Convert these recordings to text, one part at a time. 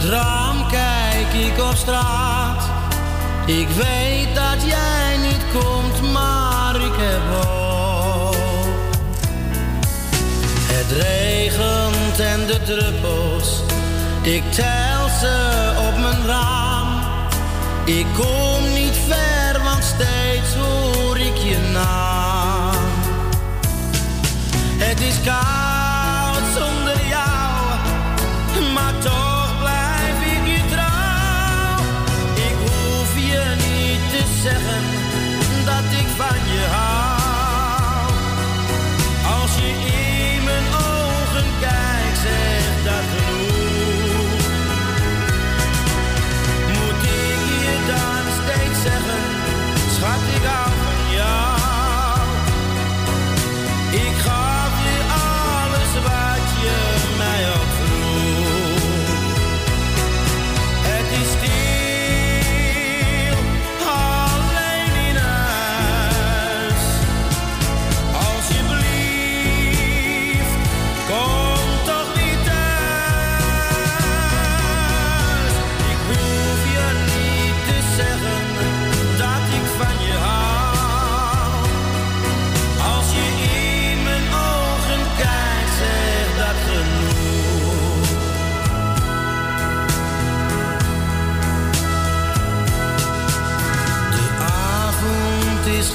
Het raam kijk ik op straat. Ik weet dat jij niet komt, maar ik heb hoop. Het regent en de druppels, ik tel ze op mijn raam. Ik kom niet ver, want steeds hoor ik je naam. Het is koud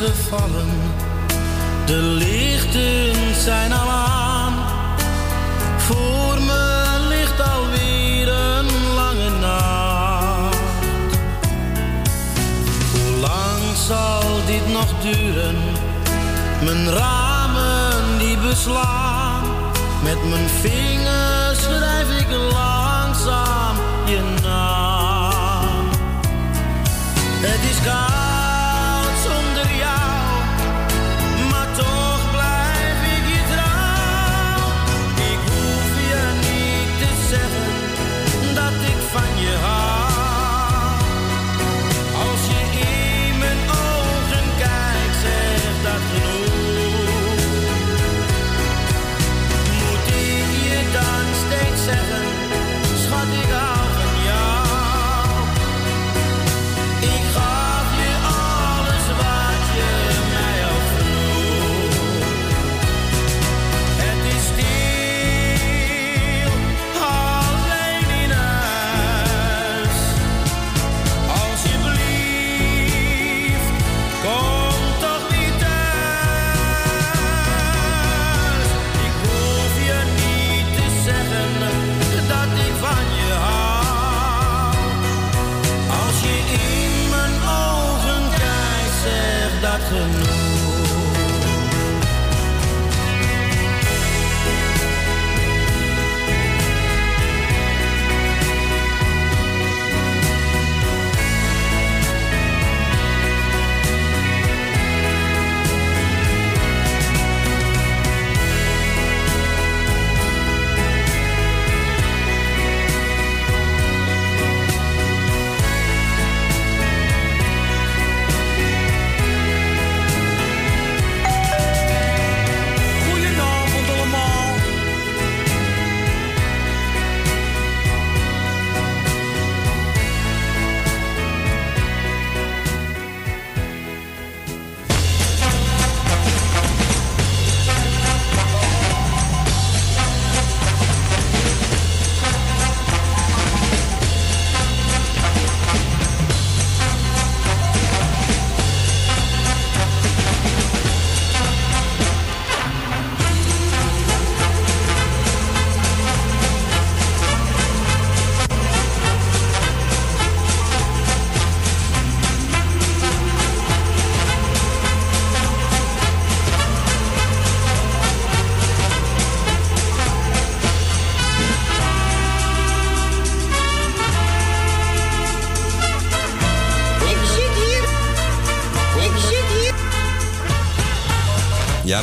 gevallen, de lichten zijn al aan. Voor me ligt alweer een lange nacht. Hoe lang zal dit nog duren? Mijn ramen die beslaan. Met mijn vingers schrijf ik langzaam je naam. Het is koud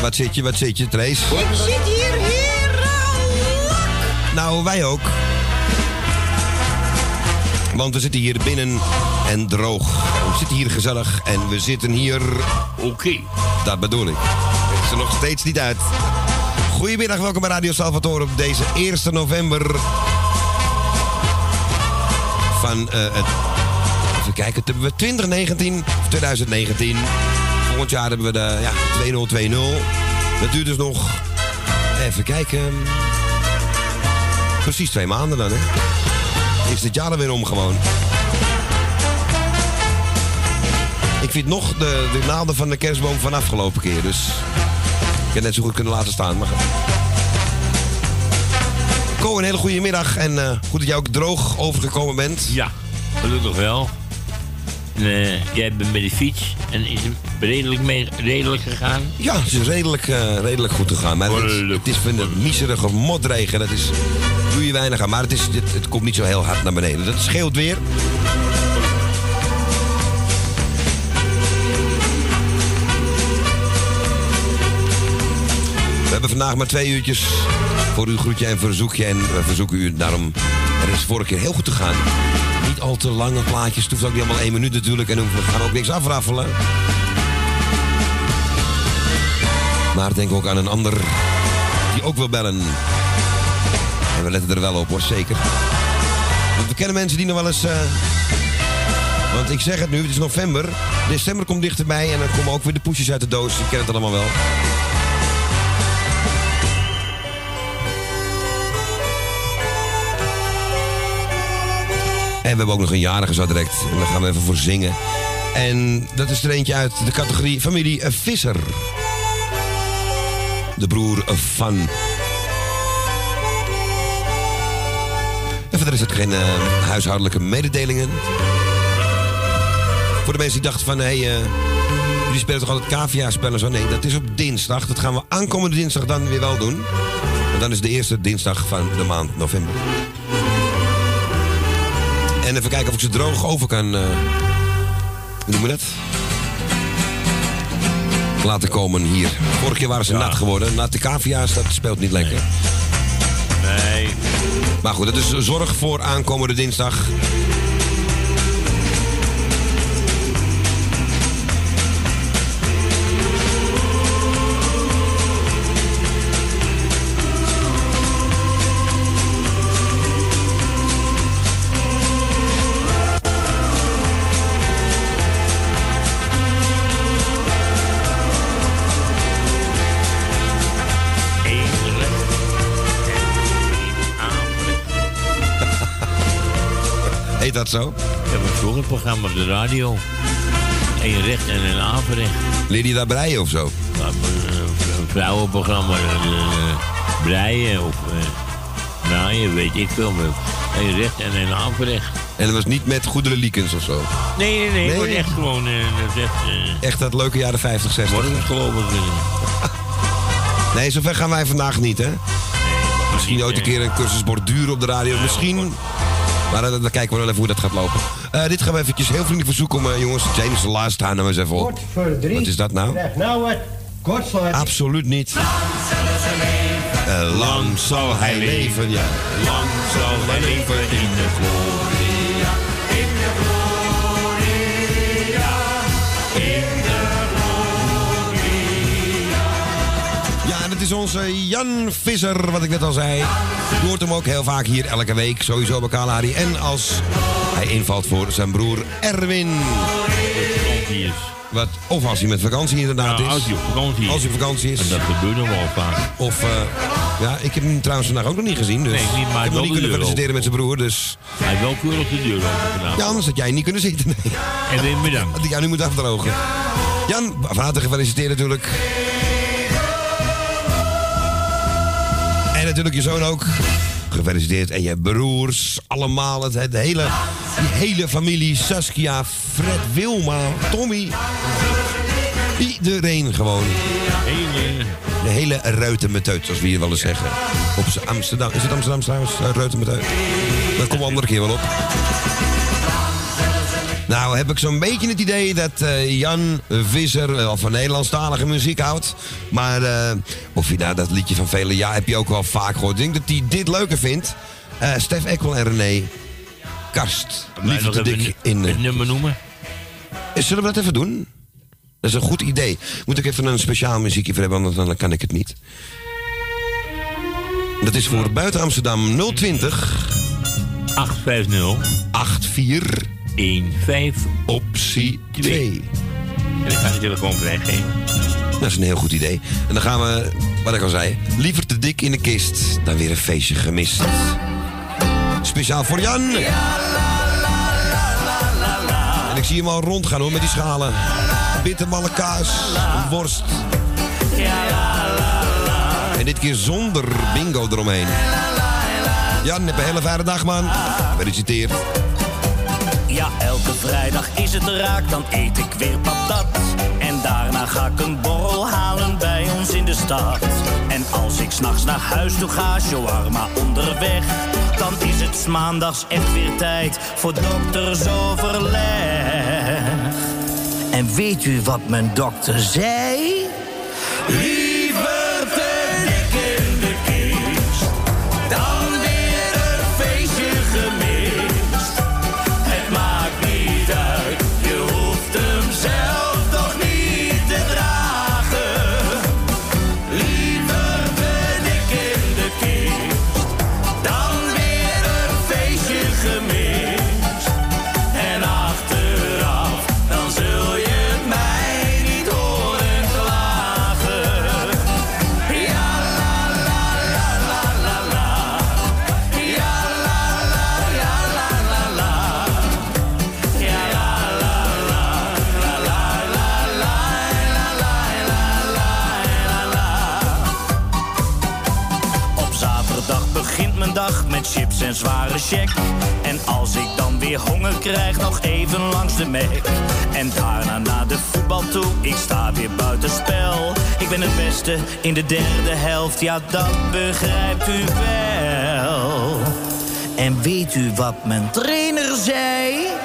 wat zit je, wat zit je, Trace? Ik zit hier heerlijk. Nou, wij ook. Want we zitten hier binnen en droog. We zitten hier gezellig en we zitten hier... Oké. Dat bedoel ik. Het is er nog steeds niet uit. Goedemiddag, welkom bij Radio Salvatore op deze 1 november. Van eh, het... Even kijken, het hebben we 2019 of 2019. Volgend jaar hebben we de ja, 2-0-2-0. Dat duurt dus nog... Even kijken... Precies twee maanden dan, hè? Is dit jaar er weer om gewoon. Ik vind nog de, de naalden van de kerstboom van afgelopen keer. Dus ik had net zo goed kunnen laten staan. Maar... Ko, een hele goede middag. En eh, goed dat jij ook droog overgekomen bent. Ja, gelukkig wel. Eh, jij bent met de fiets en is het redelijk, mee, redelijk gegaan? Ja, het is redelijk, eh, redelijk goed gegaan. Maar het is, het is van de miserige motregen. Dat is, doe je weinig aan. Maar het, is, het, het komt niet zo heel hard naar beneden. Dat scheelt weer. We hebben vandaag maar twee uurtjes voor uw groetje en verzoekje. En we verzoeken u daarom er is vorige keer heel goed te gaan. Niet al te lange plaatjes. Het hoeft ook niet allemaal één minuut natuurlijk. En we gaan ook niks afraffelen. Maar denk ook aan een ander die ook wil bellen. En we letten er wel op hoor, zeker. Want we kennen mensen die nog wel eens... eh, Want ik zeg het nu, het is november. December komt dichterbij en dan komen ook weer de poesjes uit de doos. Je kent het allemaal wel. En we hebben ook nog een jarige zo direct. En daar gaan we even voor zingen. En dat is er eentje uit de categorie familie eh, Visser. De broer van. En verder is het geen eh, huishoudelijke mededelingen. Voor de mensen die dachten van, hé, hey, eh, jullie spelen toch altijd cavia-spellen zo? Nee, dat is op dinsdag. Dat gaan we aankomende dinsdag dan weer wel doen. Want dan is de eerste dinsdag van de maand november. En even kijken of ik ze droog over kan. eh, hoe noemen we dat? Laten komen hier. Vorige keer waren ze nat geworden. Natte cavia's, dat speelt niet lekker. Nee. Maar goed, dat is zorg voor aankomende dinsdag. Dat zo? We hebben vroeger een programma op de radio. Eén recht en een aanrecht. Leer je daar breien of zo? Ja, Een een vrouwenprogramma. eh, breien of eh, naaien, weet ik veel. Eén recht en een aanrecht. En dat was niet met goedere liekens of zo. Nee, nee, nee. Nee? Wordt echt gewoon... eh, dat echt... eh, Echt dat leuke jaren 50, 60. wordt het geloof ik. eh. Nee, zover gaan wij vandaag niet, hè? Misschien ooit een keer een cursus borduren op de radio. Misschien. Maar dan, dan kijken we wel even hoe dat gaat lopen. Eh, dit gaan we eventjes heel vriendelijk verzoeken om, eh, jongens. James, last time nou eens even op. Wat is dat nou? Nou wat. Absoluut niet. Eh, lang zal hij leven, ja. Lang zal hij leven in de gloria. In de gloria. Is onze Jan Visser, wat ik net al zei. Hoort hem ook heel vaak hier elke week, sowieso bij Kalahari. En als hij invalt voor zijn broer Erwin. Wat, of als hij met vakantie inderdaad is. als hij op vakantie is. Als hij op vakantie is. En dat gebeurt nog wel vaak. Of, eh, ja, ik heb hem trouwens vandaag ook nog niet gezien. Dus Nee, niet, maar ik heb nog niet kunnen deur feliciteren met zijn broer. Dus Hij heeft wel keurig de deur open ja, anders had jij niet kunnen zitten. Nee. En bedankt. Ik jou nu moet afdrogen. Jan, van harte gefeliciteerd natuurlijk. En natuurlijk je zoon ook. Gefeliciteerd. En je broers, allemaal. Het, hele, die hele familie. Saskia, Fred, Wilma, Tommy. Iedereen gewoon. De hele Ruitenmeteut, zoals we hier wel eens zeggen. Op Amsterdam. Is het Amsterdam trouwens? Uh, Ruitenmeteut. Daar komen we andere keer wel op. Nou, heb ik zo'n beetje het idee dat eh, Jan Visser eh, van Nederlandstalige muziek houdt. Maar eh, of je nou dat liedje van vele jaar heb je ook wel vaak gehoord. Ik denk dat hij dit leuker vindt. Eh Stef Ekkel en René Karst. Liefde te dik in. het nummer noemen? Zullen we dat even doen? Dat is een goed idee. Moet ik even een speciaal muziekje voor hebben, anders dan kan ik het niet. Dat is voor buiten Amsterdam 020 850 84 15 optie 2. En ik ga de telefoon vrijgeven. Dat is een heel goed idee. En dan gaan we, wat ik al zei, liever te dik in de kist dan weer een feestje gemist. Speciaal voor Jan. En ik zie hem al rondgaan hoor met die schalen. Bittermalle kaas, worst. En dit keer zonder bingo eromheen. Jan, heb een hele fijne dag man. Gefeliciteerd. Ja, elke vrijdag is het raak, dan eet ik weer patat. En daarna ga ik een borrel halen bij ons in de stad. En als ik s'nachts naar huis toe ga, shawarma onderweg. Dan is het maandags echt weer tijd voor doktersoverleg. En weet u wat mijn dokter zei? Met chips en zware check. En als ik dan weer honger krijg, nog even langs de Mac. En daarna naar de voetbal toe, ik sta weer buitenspel. Ik ben het beste in de derde helft, ja dat begrijpt u wel. En weet u wat mijn trainer zei?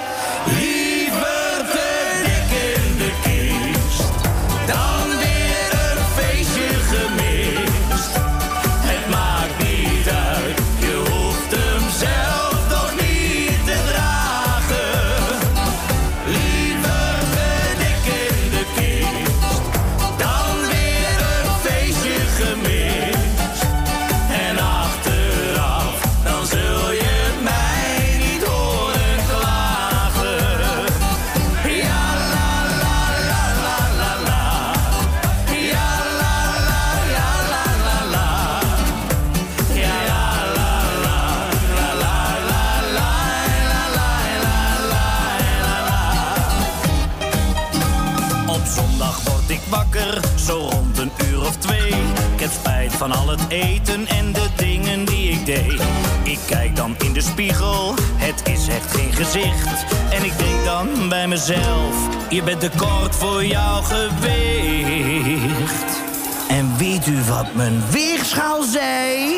Van al het eten en de dingen die ik deed. Ik kijk dan in de spiegel, het is echt geen gezicht. En ik denk dan bij mezelf, je bent te kort voor jouw gewicht. En weet u wat mijn weegschaal zei?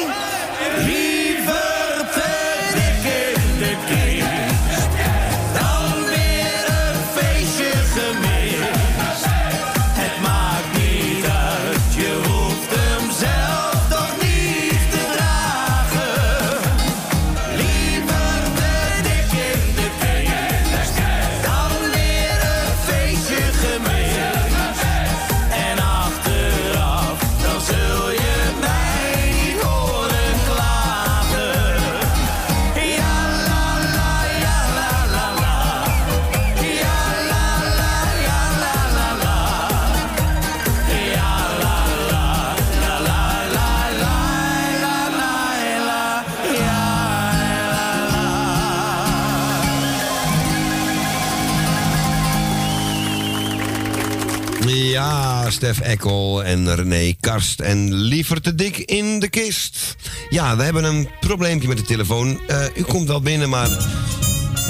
Stef Ekkel en René Karst en liever te dik in de kist. Ja, we hebben een probleempje met de telefoon. Eh, u komt wel binnen, maar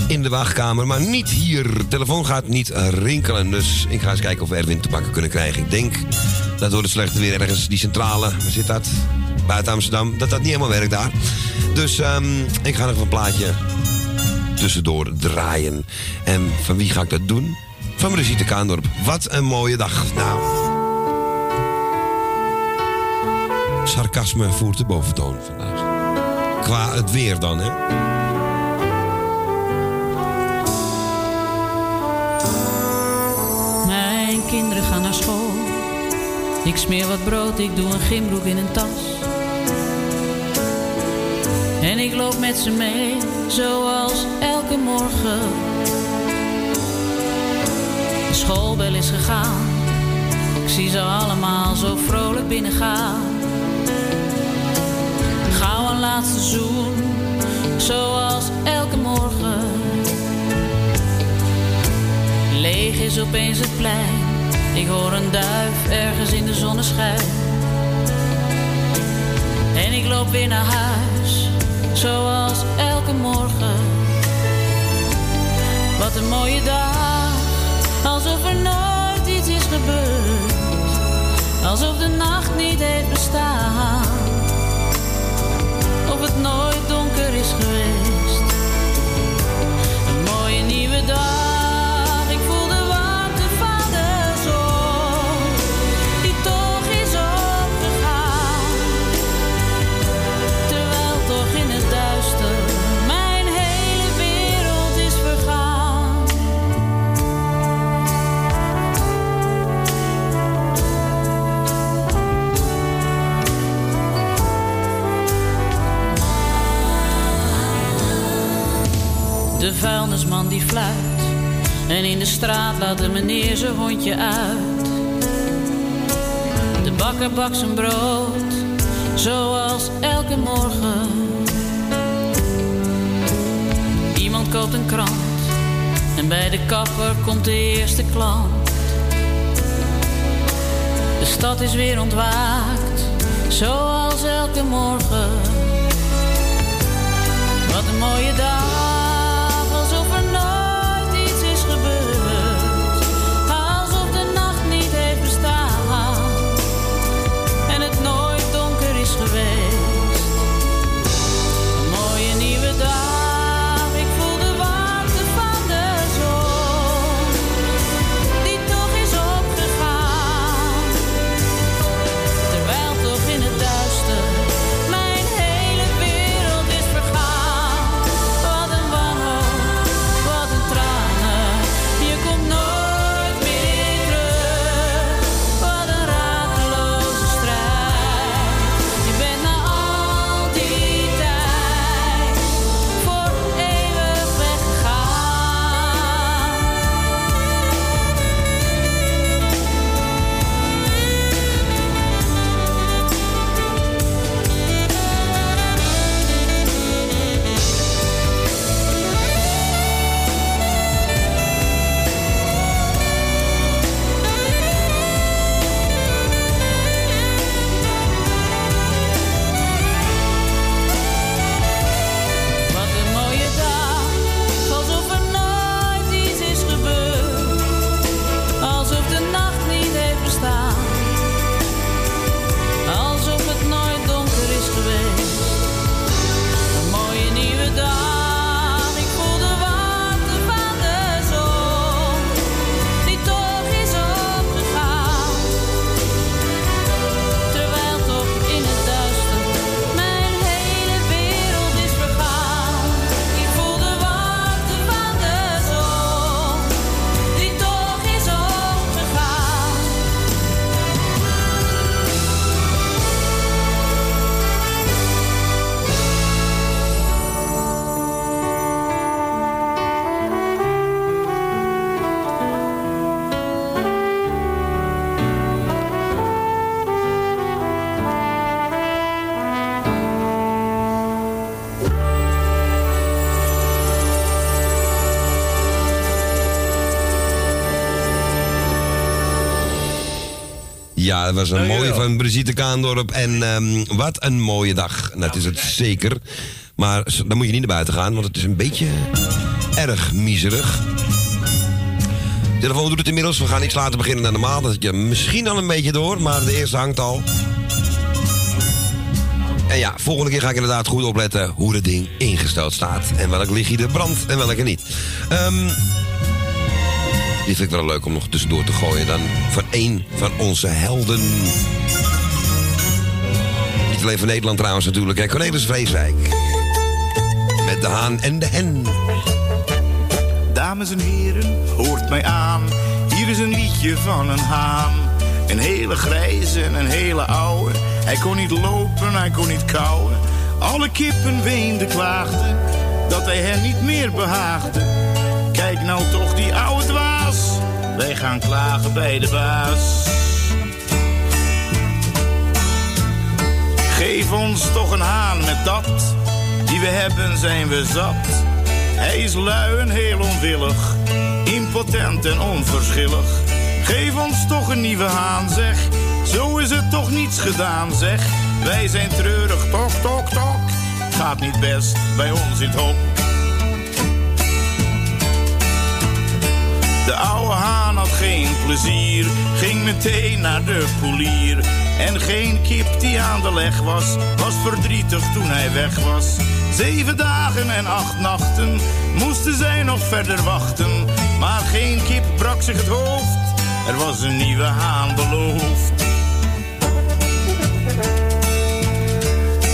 in de wachtkamer, maar niet hier. De telefoon gaat niet rinkelen, dus ik ga eens kijken of we Erwin te pakken kunnen krijgen. Ik denk dat door het slechte weer ergens die centrale, waar zit dat? Buiten Amsterdam, dat dat niet helemaal werkt daar. Dus ehm, ik ga nog een plaatje tussendoor draaien. En van wie ga ik dat doen? Van Brigitte Kaandorp. Wat een mooie dag. Nou. Sarcasme voert de boventoon vandaag. Qua het weer dan, hè? Mijn kinderen gaan naar school. Ik smeer wat brood, ik doe een gymbroek in een tas. En ik loop met ze mee, zoals elke morgen. De schoolbel is gegaan. Ik zie ze allemaal zo vrolijk binnengaan. Zoals elke morgen. Leeg is opeens het plein. Ik hoor een duif ergens in de zonneschijn. En ik loop weer naar huis, zoals elke morgen. Wat een mooie dag, alsof er nooit iets is gebeurd. Alsof de nacht niet heeft bestaan. Donker De vuilnisman die fluit. En in de straat laat de meneer zijn hondje uit. De bakker bakt zijn brood. Zoals elke morgen. Iemand koopt een krant. En bij de kapper komt de eerste klant. De stad is weer ontwaakt. Zoals elke morgen. Wat een mooie dag, Ja, dat was een mooie van Brigitte Kaandorp. En ehm, wat een mooie dag. Dat is het zeker. Maar dan moet je niet naar buiten gaan, want het is een beetje erg miserig. De telefoon doet het inmiddels. We gaan iets later beginnen dan normaal. Dat je misschien al een beetje door, maar de eerste hangt al. En ja, volgende keer ga ik inderdaad goed opletten hoe het ding ingesteld staat. En welk lichtje er brandt en welke niet. Ehm die vind ik wel leuk om nog tussendoor te gooien. Dan van één van onze helden. Niet alleen van Nederland trouwens natuurlijk. Hè. Cornelis Vreeswijk. Met de haan en de hen. Dames en heren, hoort mij aan. Hier is een liedje van een haan. Een hele grijze en een hele oude. Hij kon niet lopen, hij kon niet kauwen. Alle kippen weenden, klaagden dat hij hen niet meer behaagde. Kijk nou toch die oude dwaas. Wij gaan klagen bij de baas. Geef ons toch een haan met dat. Die we hebben zijn we zat. Hij is lui en heel onwillig. Impotent en onverschillig. Geef ons toch een nieuwe haan, zeg. Zo is het toch niets gedaan, zeg. Wij zijn treurig, tok, tok, tok. Gaat niet best bij ons in het hok. De oude haan had geen plezier, ging meteen naar de poelier. En geen kip die aan de leg was, was verdrietig toen hij weg was. Zeven dagen en acht nachten moesten zij nog verder wachten. Maar geen kip brak zich het hoofd, er was een nieuwe haan beloofd.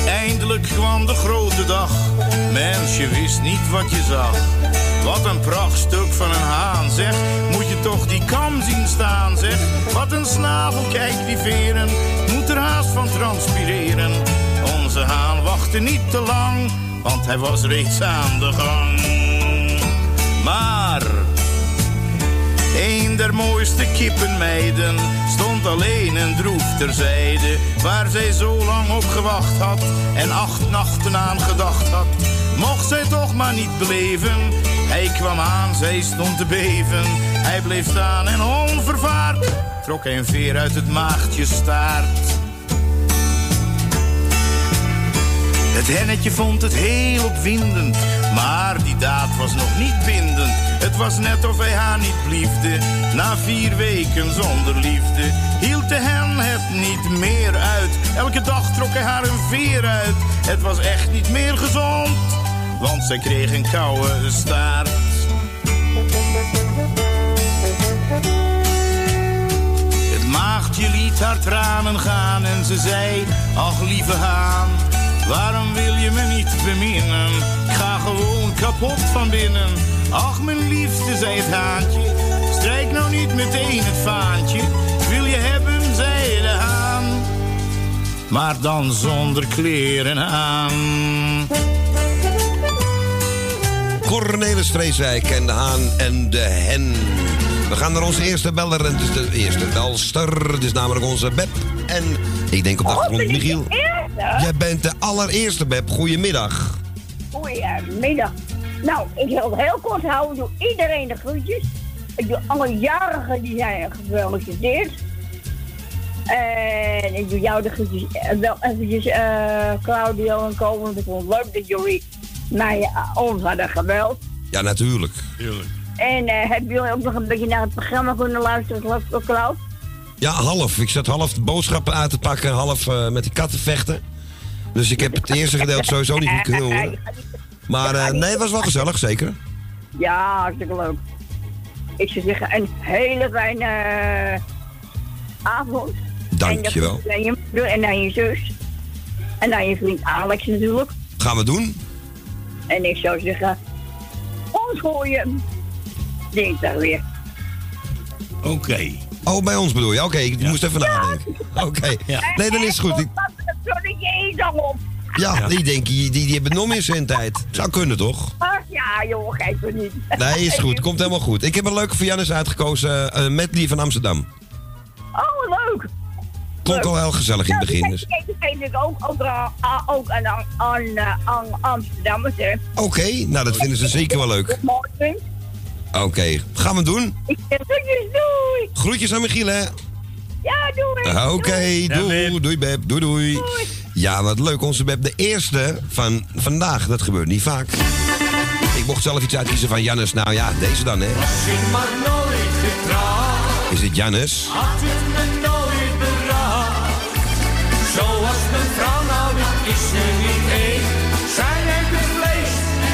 Eindelijk kwam de grote dag, mens je wist niet wat je zag. Wat een prachtstuk van een haan, zeg. Moet je toch die kam zien staan, zeg. Wat een snavel, kijk die veren. Moet er haast van transpireren. Onze haan wachtte niet te lang, want hij was reeds aan de gang. Maar een der mooiste kippenmeiden stond alleen en droef terzijde. Waar zij zo lang op gewacht had en acht nachten aan gedacht had. Mocht zij toch maar niet beleven. Hij kwam aan, zij stond te beven. Hij bleef staan en onvervaard trok een veer uit het maagdje staart. Het hennetje vond het heel opwindend, maar die daad was nog niet bindend. Het was net of hij haar niet bliefde, na vier weken zonder liefde. Hield de hen het niet meer uit, elke dag trok hij haar een veer uit. Het was echt niet meer gezond, want zij kreeg een koude staart. Het maagdje liet haar tranen gaan en ze zei, ach lieve haan. Waarom wil je me niet beminnen? Ik ga gewoon kapot van binnen. Ach, mijn liefste, zei het haantje. Strijk nou niet meteen het vaantje. Wil je hebben, zei de haan. Maar dan zonder kleren aan. Cornelis Vreeswijk en de haan en de hen. We gaan naar onze eerste beller. En het is de eerste belster. Het is namelijk onze Beb. En ik denk op de achtergrond Michiel. Jij bent de allereerste Beb. Goedemiddag. Goedemiddag. Nou, ik wil het heel kort houden. Ik doe iedereen de groetjes. Ik doe alle jarigen die zijn gefeliciteerd. En ik doe jou de groetjes. Wel eventjes eh, Claudio en Komen. Ik vond het leuk dat jullie mij eh, ons hadden gebeld. Ja, natuurlijk. En eh hebben jullie ook nog een beetje naar het programma kunnen luisteren, Klaus? Ja, half. Ik zat half de boodschappen uit te pakken, half eh, met die katten vechten. Dus ik heb het eerste gedeelte sowieso niet kunnen horen. Maar eh, nee, het was wel gezellig, zeker. Ja, hartstikke leuk. Ik zou zeggen, een hele fijne eh, avond. Dankjewel. En, je moeder en aan je zus. En aan je vriend Alex natuurlijk. Gaan we doen? En ik zou zeggen, ons gooien. Dinsdag weer. Oké. Oh, bij ons bedoel je? Oké, ik moest even nadenken. Oké. Nee, dan is het goed. Ik- Het zonnetje is al op. ja, die denk die, die, die hebben nog meer zendtijd. Zou kunnen, toch? Ach ja, joh, geef me niet. Nee, is goed. Komt helemaal goed. Ik heb een leuke voor Jannes uitgekozen. eh medley van Amsterdam. Oh, leuk. Klonk al heel gezellig in het begin. Dus. Dat geef ik ook, ook, aan- aan- ook aan, aan, aan, eh, Amsterdammers. Oké, nou dat vinden ze zeker wel leuk. Oké, gaan we doen. Ik zeg groetjes, doei. Groetjes aan Michiel, hè? Ja, doei. Oké, doei, doei Beb, doei, doei. Ja, wat leuk, onze Beb, de eerste van vandaag. Dat gebeurt niet vaak. Ik mocht zelf iets uitkiezen van Jannes. Nou ja, deze dan, hè. maar nooit getrouwd, Is het Jannes? had me nooit beraad. Zoals mijn vrouw nou is er niet één. Zij het vlees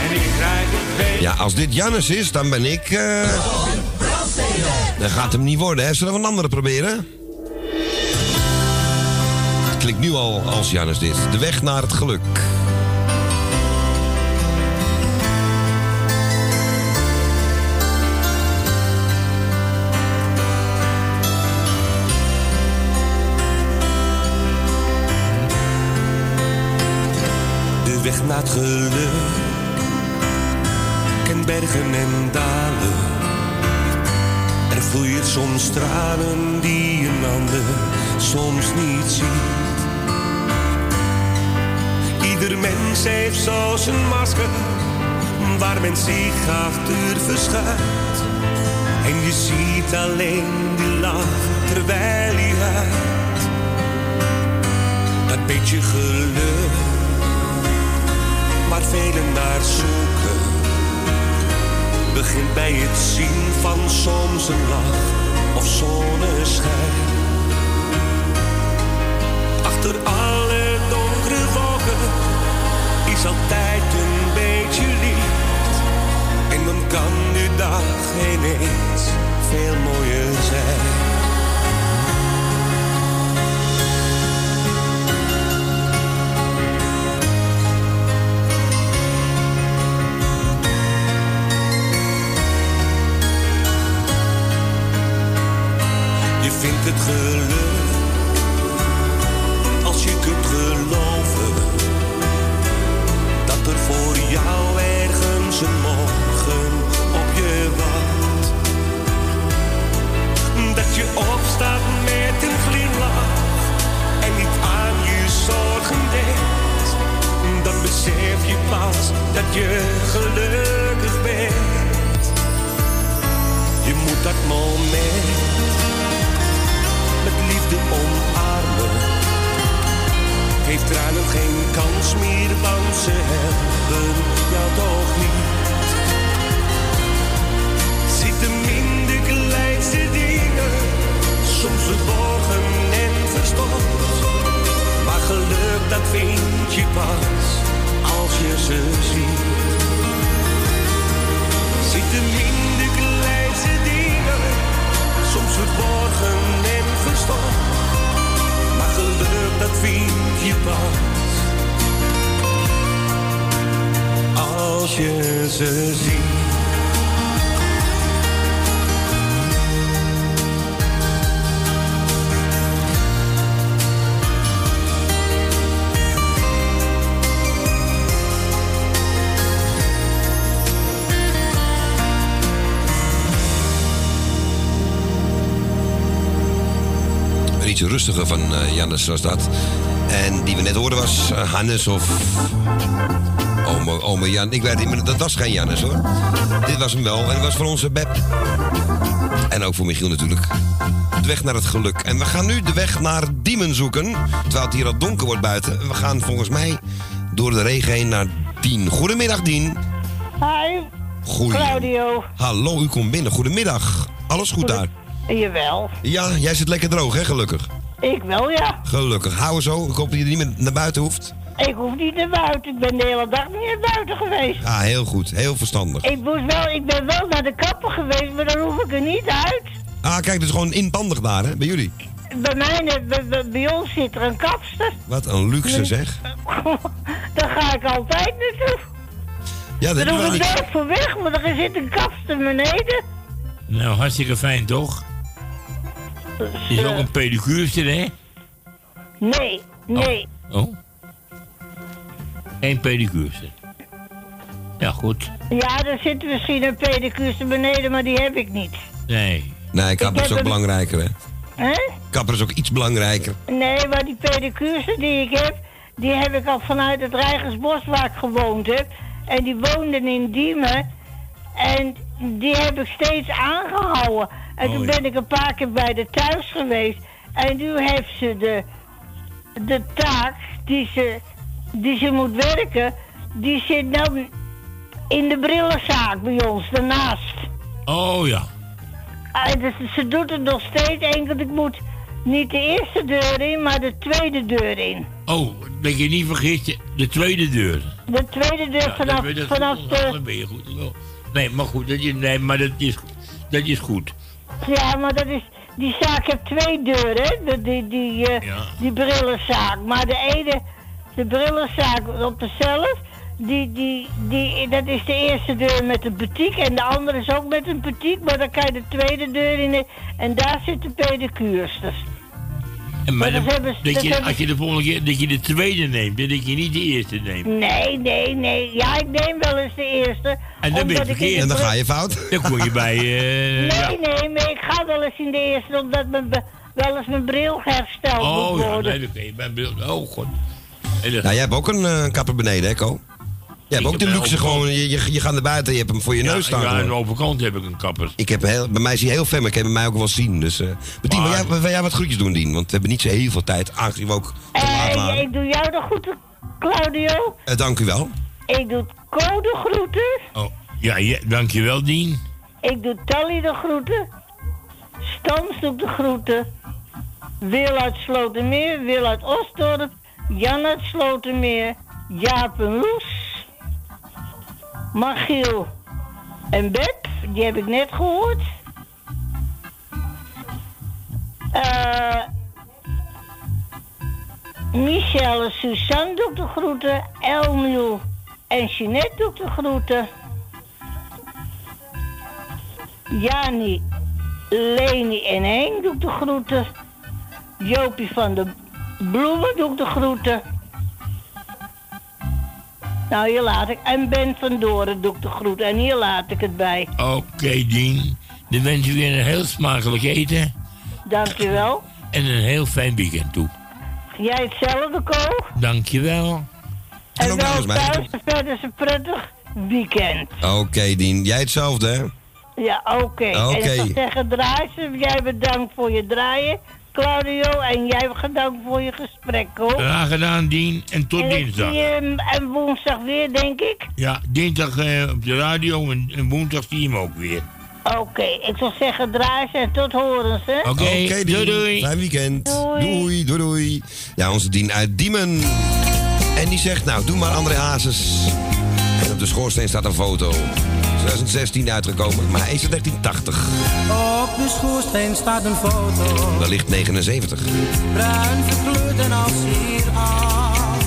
en ik krijg het. Ja, als dit Jannes is, dan ben ik... eh dan gaat hem niet worden, hè? Zullen we een andere proberen? Klinkt nu al als Jannes dit. De weg naar het geluk. De weg naar het geluk. Ken bergen en dalen. Er vloeien soms tranen die een ander soms niet ziet. Ieder mens heeft zo zijn masker. Waar men zich achter verschuilt. En je ziet alleen die lach terwijl hij huilt. Dat beetje geluk waar velen naar zoeken. Begint bij het zien van soms een lach of zonneschijn. Donkere wolken is altijd een beetje licht. En dan kan de dag ineens veel mooier zijn. Je vindt het je ze ziet. Rustiger van eh Jannes was dat. En die we net hoorden was eh, Hannes of... Ome, ome Jan. Ik weet niet meer, dat was geen Jannes hoor. Dit was hem wel. En dat was voor onze Beb. En ook voor Michiel natuurlijk. De weg naar het geluk. En we gaan nu de weg naar Diemen zoeken. Terwijl het hier al donker wordt buiten. We gaan volgens mij door de regen heen naar Dien. Goedemiddag Dien. Hi, Goeie. Claudio. Hallo, u komt binnen. Goedemiddag. Alles goed daar? Jawel. Ja, jij zit lekker droog hè, gelukkig. Ik wel, ja. Gelukkig. Hou zo. Ik hoop dat je niet meer naar buiten hoeft. Ik hoef niet naar buiten. Ik ben de hele dag niet naar buiten geweest. Ah, heel goed. Heel verstandig. Ik, moest wel, ik ben wel naar de kapper geweest, maar dan hoef ik er niet uit. Ah, kijk, dus gewoon inpandig daar, hè? Bij jullie. Bij, mij, net- bij, bij, bij ons zit er een kapster. Wat een luxe, zeg. Daar ga ik altijd naartoe. Ja, dat Daar doen hoef wij ik niet. nooit voor weg, maar er zit een kapster beneden. Nou, hartstikke fijn toch? Is ook een pedicure, hè? Nee, nee. Oh. Geen pedicure. Ja, goed. Ja, er zit misschien een pedicure beneden, maar die heb ik niet. Nee. Nee, kapper Ik is heb ook een- belangrijker, hè? Hè? Kapper is ook iets belangrijker. Nee, maar die pedicure die ik heb, die heb ik al vanuit het Rijgersbos waar ik gewoond heb. En die woonden in Diemen. En die heb ik steeds aangehouden. En Oh, toen ja. ben ik een paar keer bij de thuis geweest. En nu heeft ze de, de taak die ze, die ze moet werken, die zit nou in de brillenzaak bij ons, daarnaast. Oh ja. En dus ze doet het nog steeds enkel. Ik moet niet de eerste deur in, maar de tweede deur in. Oh, dat je niet vergist, de tweede deur. De tweede deur Ja, vanaf, dan ben vanaf dan de... ben je goed. Nee, maar goed, dat is, nee, maar dat is, dat is goed. Ja, maar dat is... Die zaak heeft twee deuren, hè? De- Die, die, eh, Ja. die brillenzaak. Maar de ene, de brillenzaak op dezelf, die, die, die, dat is de eerste deur met een boutique. En de andere is ook met een boutique, maar dan kan je de tweede deur in. En daar zitten pedicursters. En maar dat dan- hebben ze- dat dat je, hebben als je de volgende keer dat je de tweede neemt, en dat je niet de eerste neemt. Nee, nee, nee. Ja, ik neem wel eens de eerste. En dan ben je omdat ik in verkeerd. de En dan bril- ga je fout. Dan kom je bij. eh, Nee, ja. nee, maar ik ga wel eens in de eerste, omdat mijn, wel eens mijn bril hersteld Oh moet ja, worden. nee, dan kun je bij beeld. Oh god. Nou, jij hebt ook een eh, kapper beneden, hè, Ko? Je hebt Ik ook de luxe een gewoon, je, je, je gaat naar buiten, je hebt hem voor je ja, neus staan. ja, aan de overkant heb ik een kapper. Ik heb heel, bij mij is hij heel ver, maar ik heb hem mij ook wel zien. Dus, eh maar Dien, wil jij, wil jij wat groetjes doen, Dien? Want we hebben niet zo heel veel tijd, aangezien we ook te laat Eh, waren. ik doe jou de groeten, Claudio. Eh, dank u wel. Ik doe Code groeten. Oh, ja, ja, dankjewel, Dien. Ik doe Tally de groeten. Stans doet de groeten. Wil uit Slotermeer, Wil uit Osdorp. Jan uit Slotermeer. Jaap en Loes. Magiel en Beb, die heb ik net gehoord. Eh Michel en Suzanne doet de groeten. Elmiel en Jeanette doet de groeten. Jani, Leni en Henk doet de groeten. Jopie van de Bloemen doet de groeten. Nou, hier laat ik. En Ben van Doren doet de groeten. En hier laat ik het bij. Oké, Dien. Dan wens ik je een heel smakelijk eten. Dankjewel. En een heel fijn weekend toe. Jij hetzelfde, Ko. Dankjewel. En ook wel thuis en verder een prettig weekend. Oké, Dien. Jij hetzelfde, hè? Ja, oké. Oké. En ik zou zeggen, draai ze. Jij bedankt voor je draaien, Claudio. En jij bedankt voor je gesprek, hoor. Graag gedaan, Dien. En tot en dinsdag. zie je en woensdag weer, denk ik. Ja, dinsdag eh, op de radio en, en woensdag zie je hem ook weer. Oké, ik zou zeggen, draai ze en tot horens, hè. Oké, Oké, doei doei. Fijn weekend. Doei. Doei, doei, doei. Ja, onze Dien uit Diemen. En die zegt, nou, doe maar André Hazes. En op de schoorsteen staat een foto. 2016 uitgekomen, maar hij is uit 1980. Op de schoorsteen staat een foto. Wellicht 79. Bruin verkleurd en als hier af.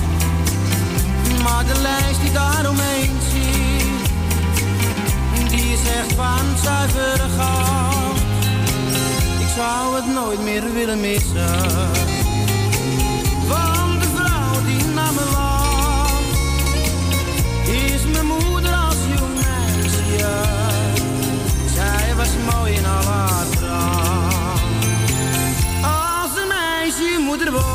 Maar de lijst die daaromheen ziet, die is echt van zuiver goud. Ik zou het nooit meer willen missen. Meisje moeder wordt,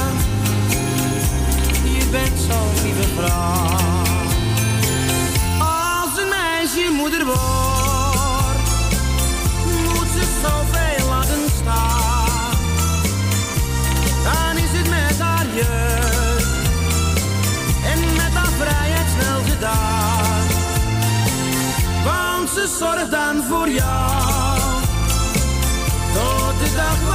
bent zo'n lieve vrouw. Als een meisje moeder wordt, moet ze zoveel laten staan. Dan is het met haar jeugd en met haar vrijheid snel gedaan. Want ze zorgt dan voor jou, tot de dag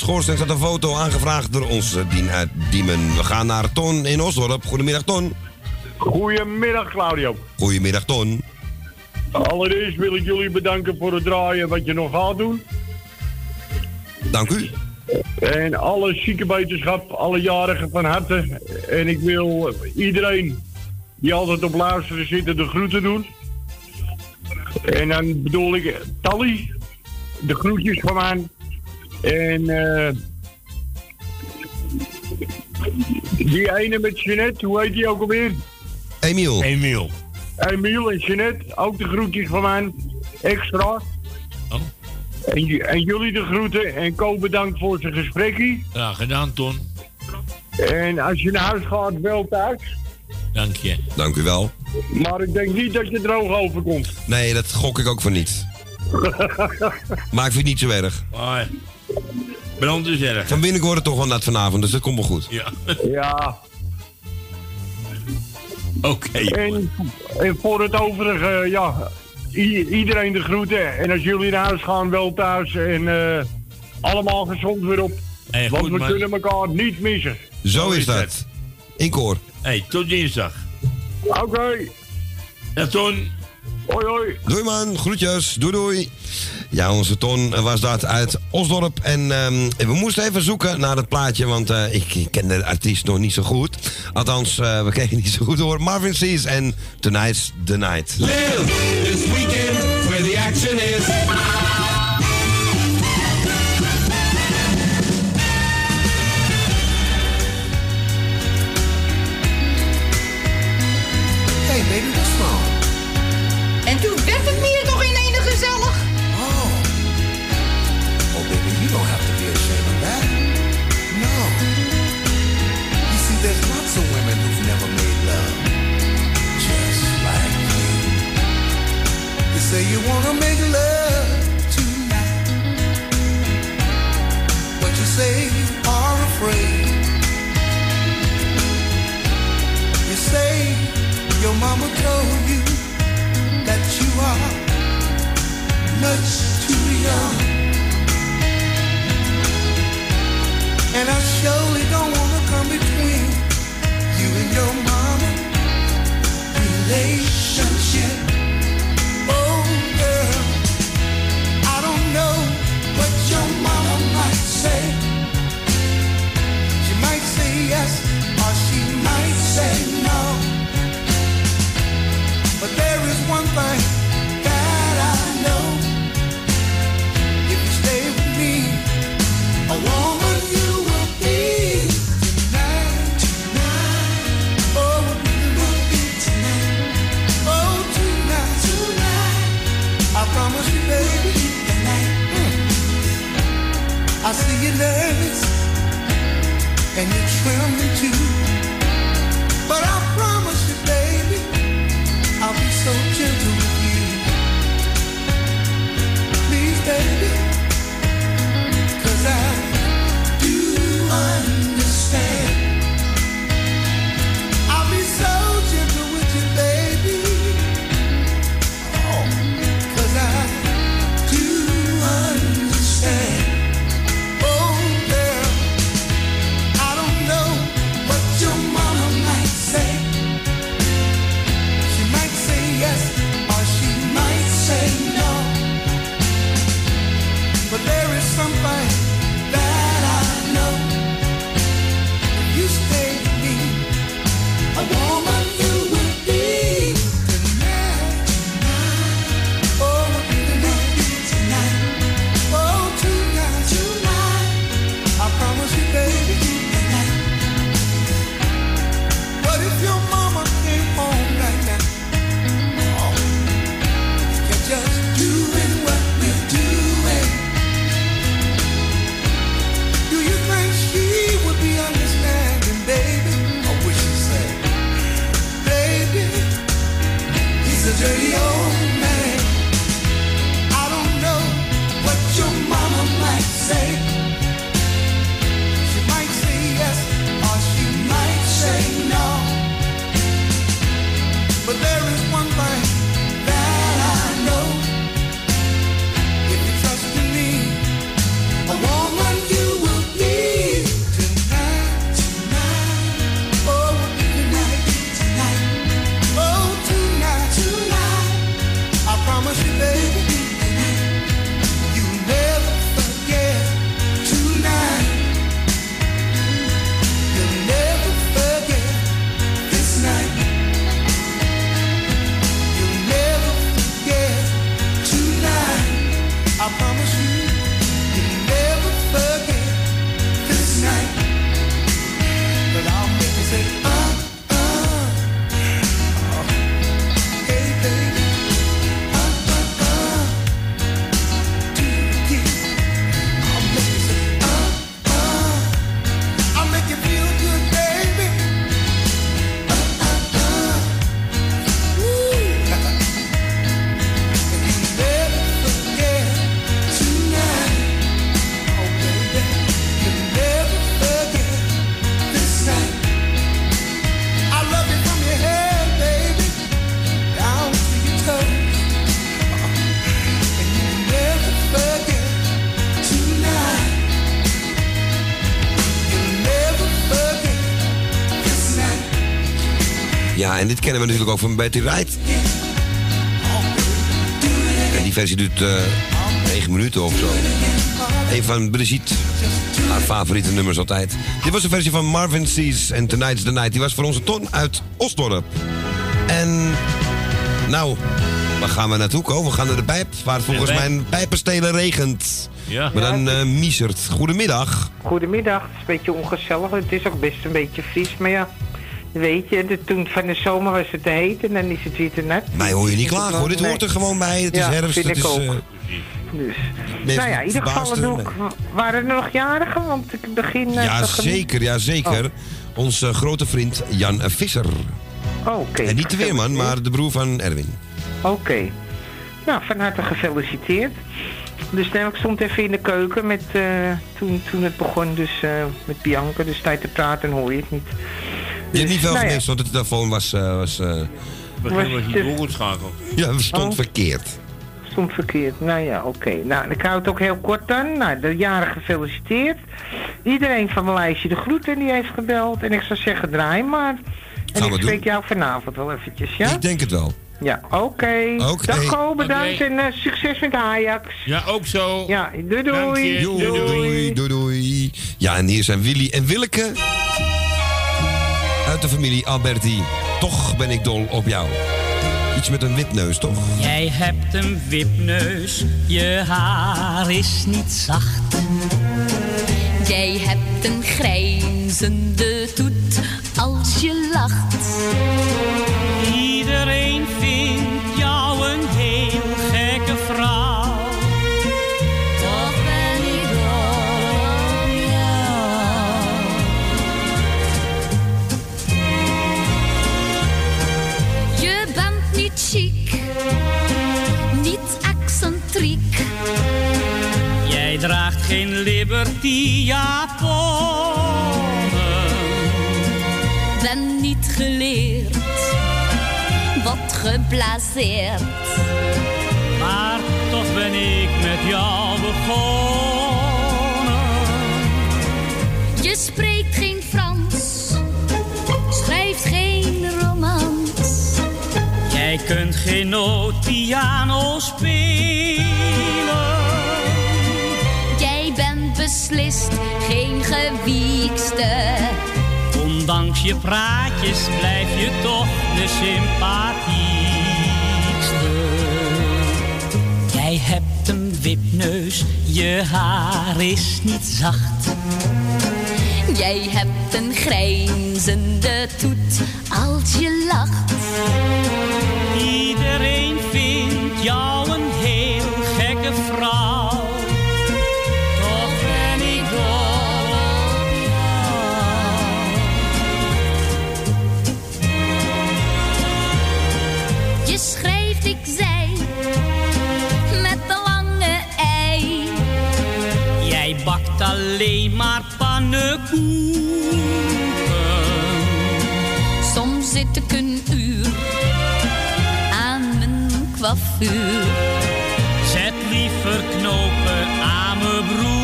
schoorsteen staat een foto aangevraagd door onze Dien uit Diemen. We gaan naar Ton in Osdorp. Goedemiddag, Ton. Goedemiddag, Claudio. Goedemiddag, Ton. Allereerst wil ik jullie bedanken voor het draaien wat je nog gaat doen. Dank u. En alle ziekenwetenschap, alle jarigen van harte. En ik wil iedereen die altijd op luisteren zitten de groeten doen. En dan bedoel ik Tally, de groetjes van mij. En eh die ene met Jeanette, hoe heet die ook alweer? Emiel. Emiel. Emiel en Jeanette, ook de groetjes van mij. Extra. Oh. En, jullie de groeten en Ko bedankt voor zijn gesprekje. Ja, gedaan, Ton. En als je naar huis gaat, wel thuis. Dank je. Dank u wel. Maar ik denk niet dat je droog overkomt. Nee, dat gok ik ook van niet. Maar ik vind het niet zo erg. Maar, brand is erg. Van binnen wordt het toch wel nat vanavond, dus dat komt wel goed. Ja. Ja. Oké. En, en voor het overige, ja, i- iedereen de groeten. En als jullie naar huis gaan, wel thuis. En eh, allemaal gezond weer op. Hey, Want goed, we kunnen elkaar niet missen. Zo is dat. In koor. Hey, tot dinsdag. Oké. Ja, Ton. Hoi, hoi. Doei man, groetjes. Doei doei. Ja, onze Ton was dat uit Osdorp. En ehm, we moesten even zoeken naar het plaatje, want eh, ik, ken de artiest nog niet zo goed. Althans, eh, we kregen niet zo goed door. Marvin Seas en Tonight's the Night. Live this weekend much too young. And I surely don't want to come between you and your mama relationship. Dit kennen we natuurlijk ook van Betty Wright. En die versie duurt eh 9 minuten of zo. Een van Brigitte. Haar favoriete nummers altijd. Dit was de versie van Marvin Seas en Tonight's the Night. Die was voor onze Ton uit Osdorp. En nou, waar gaan we naartoe komen? We gaan naar de pijp, waar volgens mijn pijpenstelen regent. Ja. Maar dan eh miezert. Goedemiddag. Goedemiddag, het is een beetje ongezellig. Het is ook best een beetje fris, maar ja, weet je, de, toen van de zomer was het te heet en dan is het weer te net. Mij hoor je niet klagen hoor, dit hoort er gewoon bij. Het is Ja, herfst, vind het ik is... ook. eh, Dus, nou ja, in ieder geval ook, waren er nog jarigen, want ik begin... eh, Ja, zeker, ja, zeker. Onze grote vriend Jan Visser. Oh, Oké. en niet de weerman, maar de broer van Erwin. Oké. Nou, van harte gefeliciteerd. Dus nee, ik stond even in de keuken met, eh, toen, toen het begon, dus eh, met Bianca. Dus tijd te praten hoor je het niet. Je hebt niet veel nou ja. gemist, want de telefoon was... eh was eh, Begin was niet doorgeschakeld. ja, stond Oh. verkeerd. Stond verkeerd. Nou ja, oké. Nou, ik hou het ook heel kort dan. Nou, de jaren gefeliciteerd. Iedereen van mijn lijstje de groeten die heeft gebeld. En ik zou zeggen, draai maar. En Gaan ik spreek doen. jou vanavond wel eventjes, ja? Ik denk het wel. Ja, oké. Oké. Dag Ko, bedankt en eh, succes met Ajax. Ja, ook zo. Ja, doei doei. je. Doei, doei, doei, doei. Ja, en hier zijn Willy en Willeke. Uit de familie Alberti. Toch ben ik dol op jou. Iets met een wipneus, toch? Jij hebt een wipneus, je haar is niet zacht. Jij hebt een grijnzende toet als je lacht. Draagt geen Liberty japonnen. Ben niet geleerd, wat geblaseerd. Maar toch ben ik met jou begonnen. Je spreekt geen Frans, schrijft geen romans. Jij kunt geen nootpiano spelen. Beslist geen gewiekste. Ondanks je praatjes blijf je toch de sympathiekste. Jij hebt een wipneus, je haar is niet zacht. Jij hebt een grijnzende toet als je lacht. Iedereen vindt jou maar pannenkoeken. Soms zit ik een uur aan mijn coiffure. Zet liever knopen aan mijn broeken.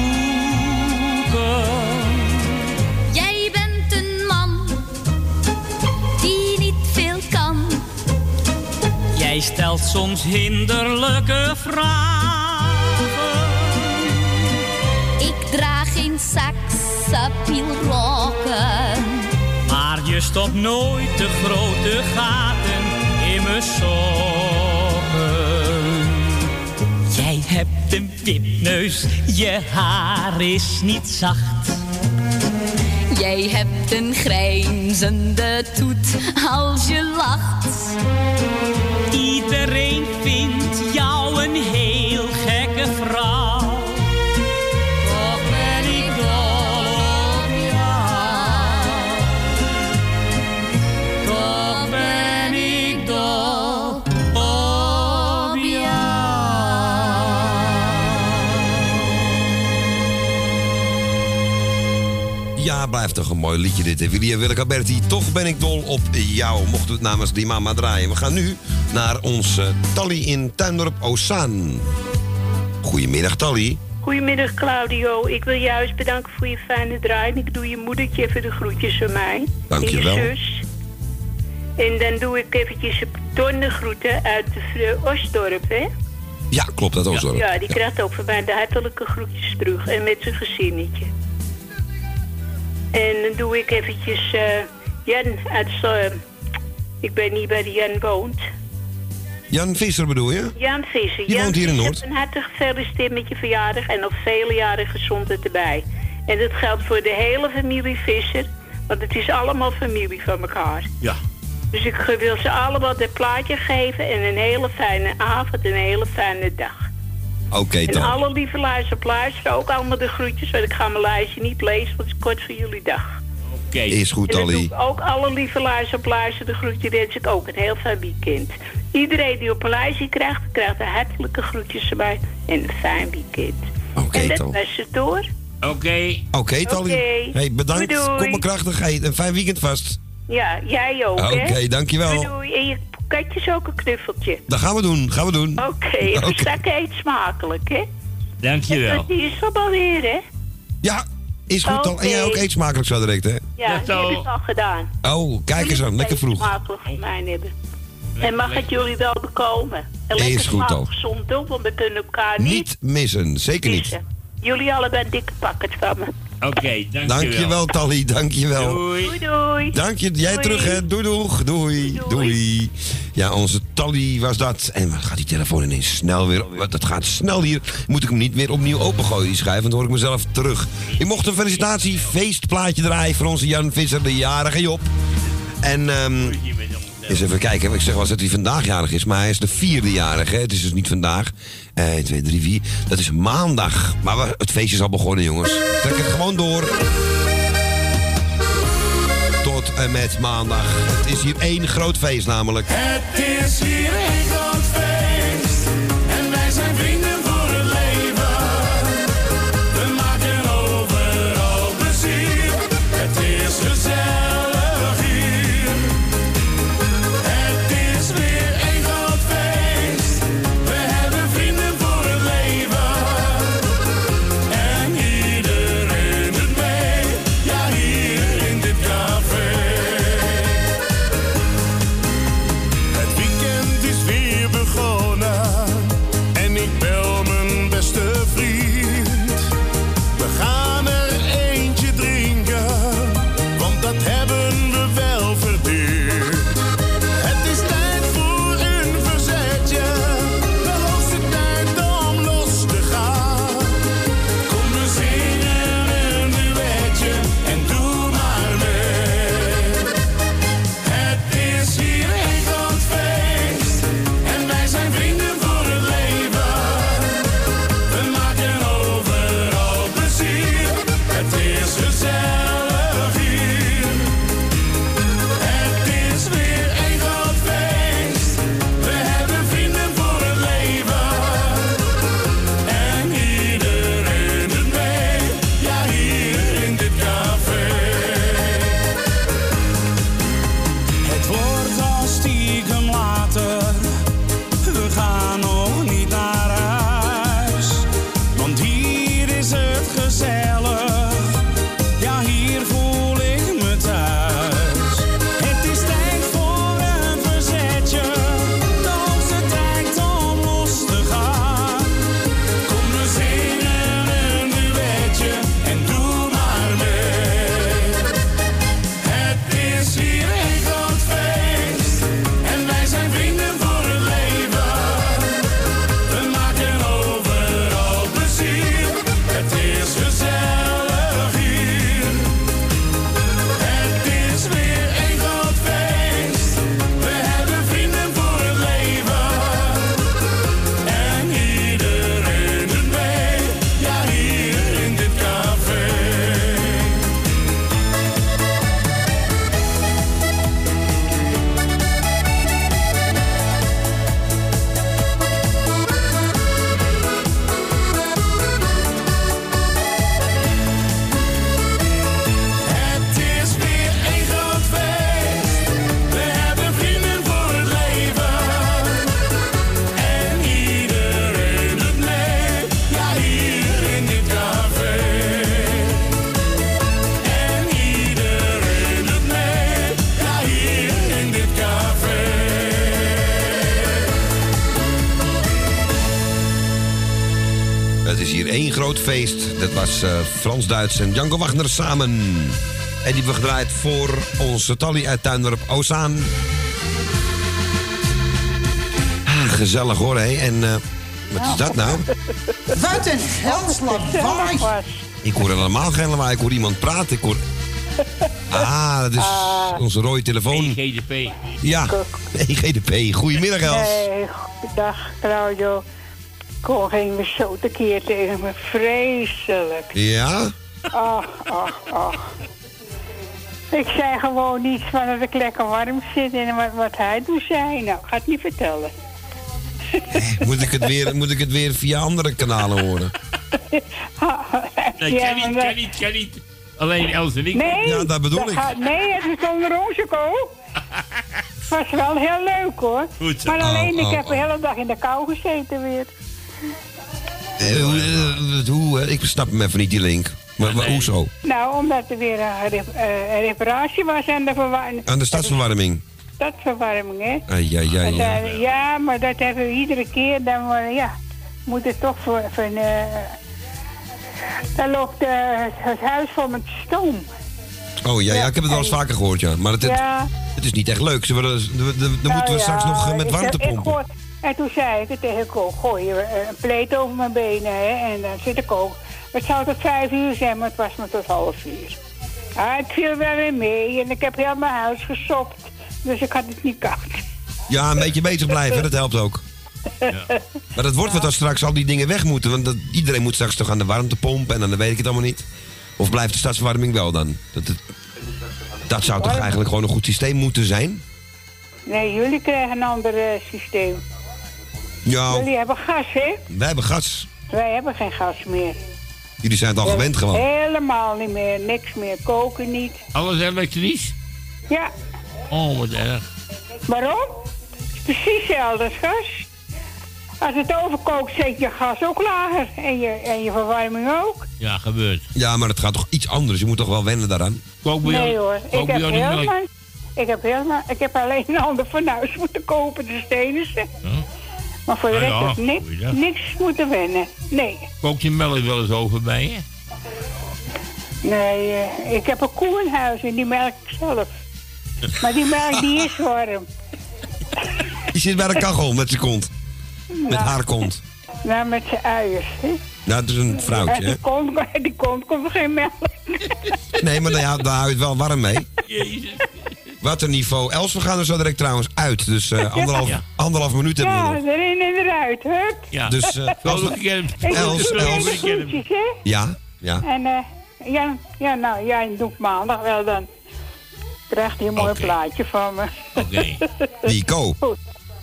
Jij bent een man die niet veel kan. Jij stelt soms hinderlijke vragen. Draag geen seksappielrokken. Maar je stopt nooit de grote gaten in mijn sokken. Jij hebt een wipneus, je haar is niet zacht. Jij hebt een grijnzende toet als je lacht. Iedereen vindt jou blijft toch een mooi liedje dit. en Willeke Alberti, toch ben ik dol op jou. Mocht het namens die mama draaien. We gaan nu naar onze Tally in Tuindorp Ozaan. Goedemiddag, Tally. Goedemiddag Claudio, ik wil juist bedanken voor je fijne draai. Ik doe je moedertje even de groetjes van mij. Dank je wel. zus. En dan doe ik eventjes een tonnegroeten uit de Osdorp, hè? Ja, klopt, dat ook zo. Ja, die krijgt ook van mij de hartelijke groetjes terug. En met zijn gezinnetje. En dan doe ik eventjes eh, Jan uit... Zo- ik weet niet waar die Jan woont. Jan Visser bedoel je? Jan Visser. Die Jan woont hier in Noord. Een hartelijk gefeliciteerd met je verjaardag en nog vele jaren gezondheid erbij. En dat geldt voor de hele familie Visser, want het is allemaal familie van elkaar. Ja. Dus ik wil ze allemaal dit plaatje geven en een hele fijne avond en een hele fijne dag. Oké, en dan. alle lieve luisteraars ook allemaal de groetjes, want ik ga mijn lijstje niet lezen, want het is kort voor jullie dag. Oké. Is goed, En Tally. ik ook alle lieve luisteraars de groetje wens ik ook een heel fijn weekend. Iedereen die op een lijstje krijgt, krijgt de hartelijke groetjes erbij en een fijn weekend. Oké, en dat was het door. Oké. Oké, Tally. Oké. Hey, bedankt. Doei, doei. Kom maar krachtig. Hey, een fijn weekend vast. Ja, jij ook, hè? Oké, dankjewel. Doei, doei. En je katjes ook een knuffeltje. Dat gaan we doen. Gaan we doen. Oké, en Oké. straks eet smakelijk, hè? Dankjewel. Die is er alweer, hè? Ja, is goed, Tal. En jij ook eet smakelijk zo direct, hè? Ja, die heb ik al gedaan. Oh, kijk eens aan. Lekker vroeg. smakelijk voor mij hebben. En mag het jullie wel bekomen? En Is lekker goed, smakelijk Al. gezond doen, want we kunnen elkaar niet Niet missen. Zeker niet. Jullie allebei een dikke pakket van me. Oké, dankjewel. Dankjewel, Tally. Dankjewel. Doei, doei. Dank je. Jij Doei. terug, hè? Doei, doeg. Doei. Doei. Ja, onze Tally was dat. En wat gaat die telefoon ineens snel weer... Dat gaat snel hier. Moet ik hem niet weer opnieuw opengooien, die schijf? Want dan hoor ik mezelf terug. Ik mocht een felicitatie feestplaatje draaien voor onze Jan Visser, de jarige Job. En... ehm eens even kijken. Ik zeg wel eens dat hij vandaag jarig is, maar hij is de vierde jarig. Hè? Het is dus niet vandaag. Eh 1, 2, 3, 4. Dat is maandag. Maar we- het feestje is al begonnen, jongens. Trek het gewoon door. Tot en met maandag. Het is hier één groot feest namelijk. Het is hier een groot feest groot feest. Dat was eh, Frans Duits en Django Wagner samen. En die hebben we gedraaid voor onze Tally uit Tuindorp Ozaan. Ah, gezellig hoor, hé. En eh, wat is dat nou? Wat een helslawaai. Ik hoor helemaal geen lawaai. Ik hoor iemand praten. Ik hoor... Ah, dat is onze rode telefoon. GDP. Ja, EGDP. Goedemiddag, Els. Nee, dag Claudio. Kon ging me zo tekeer tegen me. Vreselijk. Ja? Ach, ach, ach. Ik zei gewoon iets van dat ik lekker warm zit en wat, wat hij toen zei. Nou, ik ga het niet vertellen. Moet ik, het weer, moet ik het weer via andere kanalen horen? Nee, Ja, kan niet, kan niet, kan niet. Alleen Els en ik. Nee, Ja, dat bedoel ik. gaat- nee, het is onder onze ko. Het was wel heel leuk hoor. Goed zo. Maar alleen, Oh, oh, ik heb de oh. hele dag in de kou gezeten weer. Eh, hoe, eh, hoe, eh, ik snap hem even niet, die link. Maar, maar hoezo? Nou, omdat er weer een, rep- eh, een reparatie was aan de verwarming. Aan de stadsverwarming. Stadsverwarming, hè? Ai. En dan- ja, maar dat hebben we iedere keer. Dan ja, moet het toch voor... voor eh, dan loopt het huis vol met stoom. Oh ja, ja, ik heb het wel eens vaker gehoord, ja. Maar het, het, Ja. het is niet echt leuk. Ze willen, dan Nou moeten we ja, straks nog met warmte ik pompen. hoor- En toen zei ik het tegen Ko, gooi je eh, een pleet over mijn benen, hè. En dan zit ik ook. Het zou tot vijf uur zijn, maar het was maar tot half uur. Ah, het viel wel weer mee en ik heb heel mijn huis gesopt. Dus ik had het niet koud. Ja, een beetje bezig blijven, dat helpt ook. Maar dat wordt wat als straks al die dingen weg moeten. Want dat, iedereen moet straks toch aan de warmtepomp en dan weet ik het allemaal niet. Of blijft de stadsverwarming wel dan? Dat, het- dat zou toch eigenlijk gewoon een goed systeem moeten zijn? Nee, jullie krijgen een ander eh, systeem. Ja, Jullie hebben gas, hè? wij hebben gas. Wij hebben geen gas meer. Jullie zijn het al gewend gewoon. Helemaal niet meer. Niks meer. Koken niet. Alles elektrisch? Ja. Oh, wat erg. Waarom? Het is precies hetzelfde als gas. Als het overkookt, zet je gas ook lager. En je, en je verwarming ook. Ja, gebeurt. Ja, maar het gaat toch iets anders. Je moet toch wel wennen daaraan? Kook bij Nee jou- hoor. kook Ik bij heb, helemaal, ik, heb helemaal, ik heb alleen een ander fornuis moeten kopen. De stenenste. Maar voor de Nou rest ja, heb ik niks, goeiedag. niks moeten wennen. Nee. Kook je melk wel eens over bij je? Nee, eh, ik heb een koe in huis en die melk ik zelf. Maar die melk die is warm. Die zit bij de kachel met zijn kont. Met haar kont. Nou, met zijn uiers. Hè? Nou, het is een vrouwtje, die kont, die kont komt er geen melk. Nee, maar daar, hou- daar hou je het wel warm mee. Jezus. Wat een niveau. Els, we gaan er zo direct trouwens uit. Dus eh, anderhalf, Ja. anderhalf minuut hebben we Ja, erin en eruit, hup. Ja. Dus, eh. Ik Els, Els. hè? Ja, ja. En eh, ja, ja, nou, jij doet maandag wel dan. Krijgt hij een mooi plaatje van me. Oké. Die Co. Goed.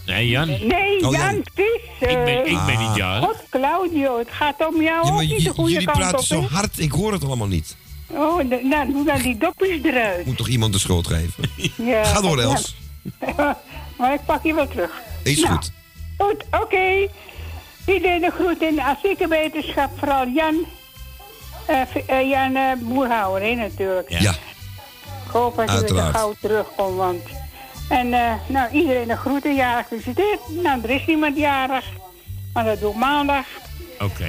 Nee, Jan. Nee, Oh, Jan Jan. Ik ben, ik ben niet Ah. Jan. God, Claudio, het gaat om jou Ja, ook niet de goede jullie kant praten op, zo hard. Ik hoor het allemaal niet. Oh, nou, doe dan die dopjes eruit. Moet toch iemand de schuld geven? Ja, Ga door, ja. Els. maar ik pak je wel terug. Is Nou, goed. Goed, oké. Iedereen de groet in de wetenschap, vooral Jan. eh, eh, Jan eh, Boerhouwer, hè, natuurlijk. Ja. Ik hoop dat je weer gauw terugkomt, want... En eh, nou, iedereen de groeten, jarig gefeliciteerd. Nou, er is niemand jarig, maar dat doe ik maandag. Oké.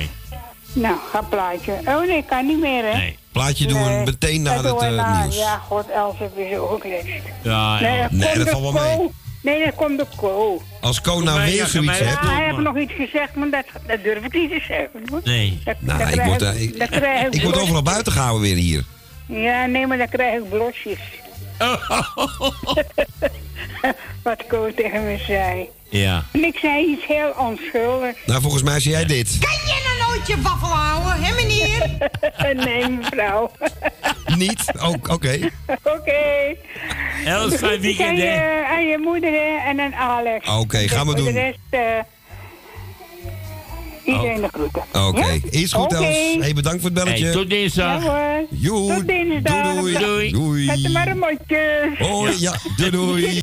Nou, ga plaatje. Oh nee, ik kan niet meer, hè? Nee. Plaatje doen we Nee, meteen na het eh, na- nieuws. Ja, god, Els heeft weer zo. Ja, Nee, ja. dat Nee, komt dat valt wel mee. ko. Nee, dat komt de ko. Als Co nou weer ja, zoiets hebt... Ja, hij heeft nog iets gezegd, maar dat, dat durf ik niet te zeggen. Nee. Dat, Nou, dat ik krijg word, eh, ik, dat krijg ik word blosjes. overal buiten gehouden weer hier. Ja, nee, maar dan krijg ik blosjes. Wat Ko tegen me zei. Ja. En ik zei iets heel onschuldigs. Nou, volgens mij zie jij dit. Kan jij nou nooit je waffel houden, hè meneer? nee, mevrouw. Niet? Oh, oké. Oké. Els, De fijn weekend, hè? je, aan je moeder hè, en aan Alex. Oké, gaan we Voor doen. De rest, eh iedereen de groeten. Oké, Ja? is goed. Els. Hey, bedankt voor het belletje. Hey, tot dinsdag. Tot dinsdag. doei, doei. Doei. Zet er maar een mondje. Hoi, ja, doei, doei.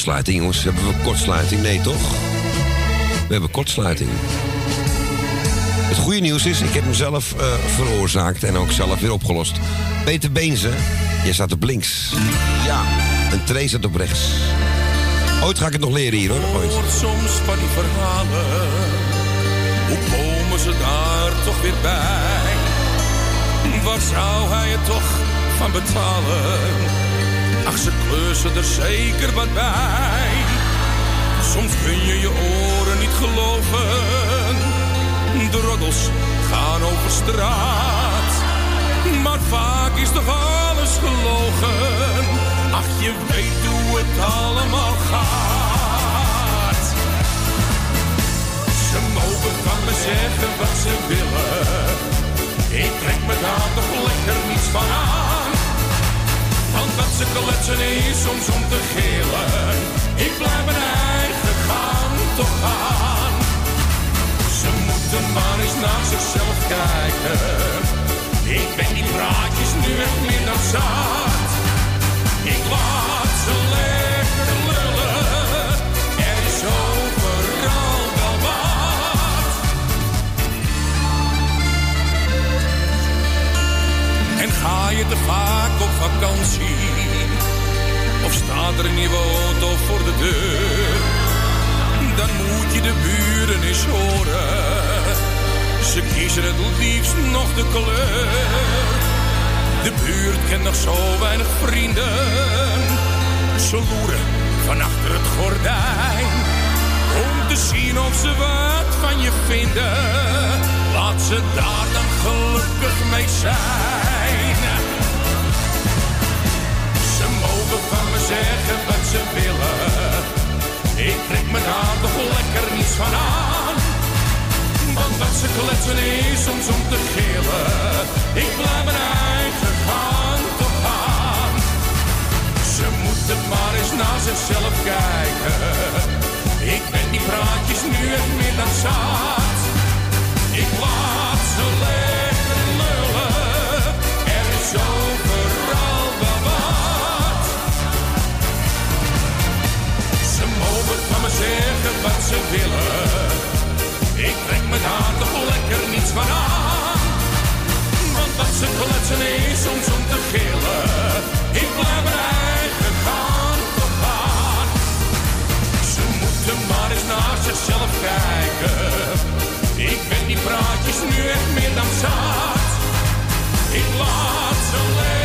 Kortsluiting, jongens? Hebben we kortsluiting? Nee, toch? We hebben kortsluiting. Het goede nieuws is, ik heb hem zelf eh, veroorzaakt en ook zelf weer opgelost. Peter Beense, jij staat op links. Ja, en Trace staat op rechts. Ooit ga ik het nog leren hier, hoor. Ooit. hoort soms van die verhalen. Hoe komen ze daar toch weer bij? Waar zou hij het toch van betalen? Ach, ze kleusen er zeker wat bij. Soms kun je je oren niet geloven. De roddels gaan over straat. Maar vaak is toch alles gelogen. Ach, je weet hoe het allemaal gaat. Ze mogen van me zeggen wat ze willen. Ik trek me daar toch lekker niets van aan. Want wat ze kletsen is soms om te gillen. Ik blijf mijn eigen gang toch gaan. Ze moeten maar eens naar zichzelf kijken. Ik ben die praatjes nu echt meer dan zat. Ik laat ze lekker ga je te vaak op vakantie? Of staat er een nieuwe auto voor de deur? Dan moet je de buren eens horen. Ze kiezen het liefst nog de kleur. De buurt kent nog zo weinig vrienden. Ze loeren van achter het gordijn. Om te zien of ze wat van je vinden. Laat ze daar dan gelukkig mee zijn. Mogen van me zeggen wat ze willen. Ik trek me daar toch lekker niets van aan. Want wat ze kletsen is soms om te gillen. Ik blijf mijn eigen gang toch gaan. Ze moeten maar eens naar zichzelf kijken. Ik ben die praatjes nu echt meer dan. Ik laat ze lekker zeggen wat ze willen. Ik trek me daar toch lekker niets van aan. Want wat ze kletsen is soms om te gillen. Ik blijf er eigen gaan toch aan. Ze moeten maar eens naar zichzelf kijken. Ik ben die praatjes nu echt meer dan zat. Ik laat ze leven.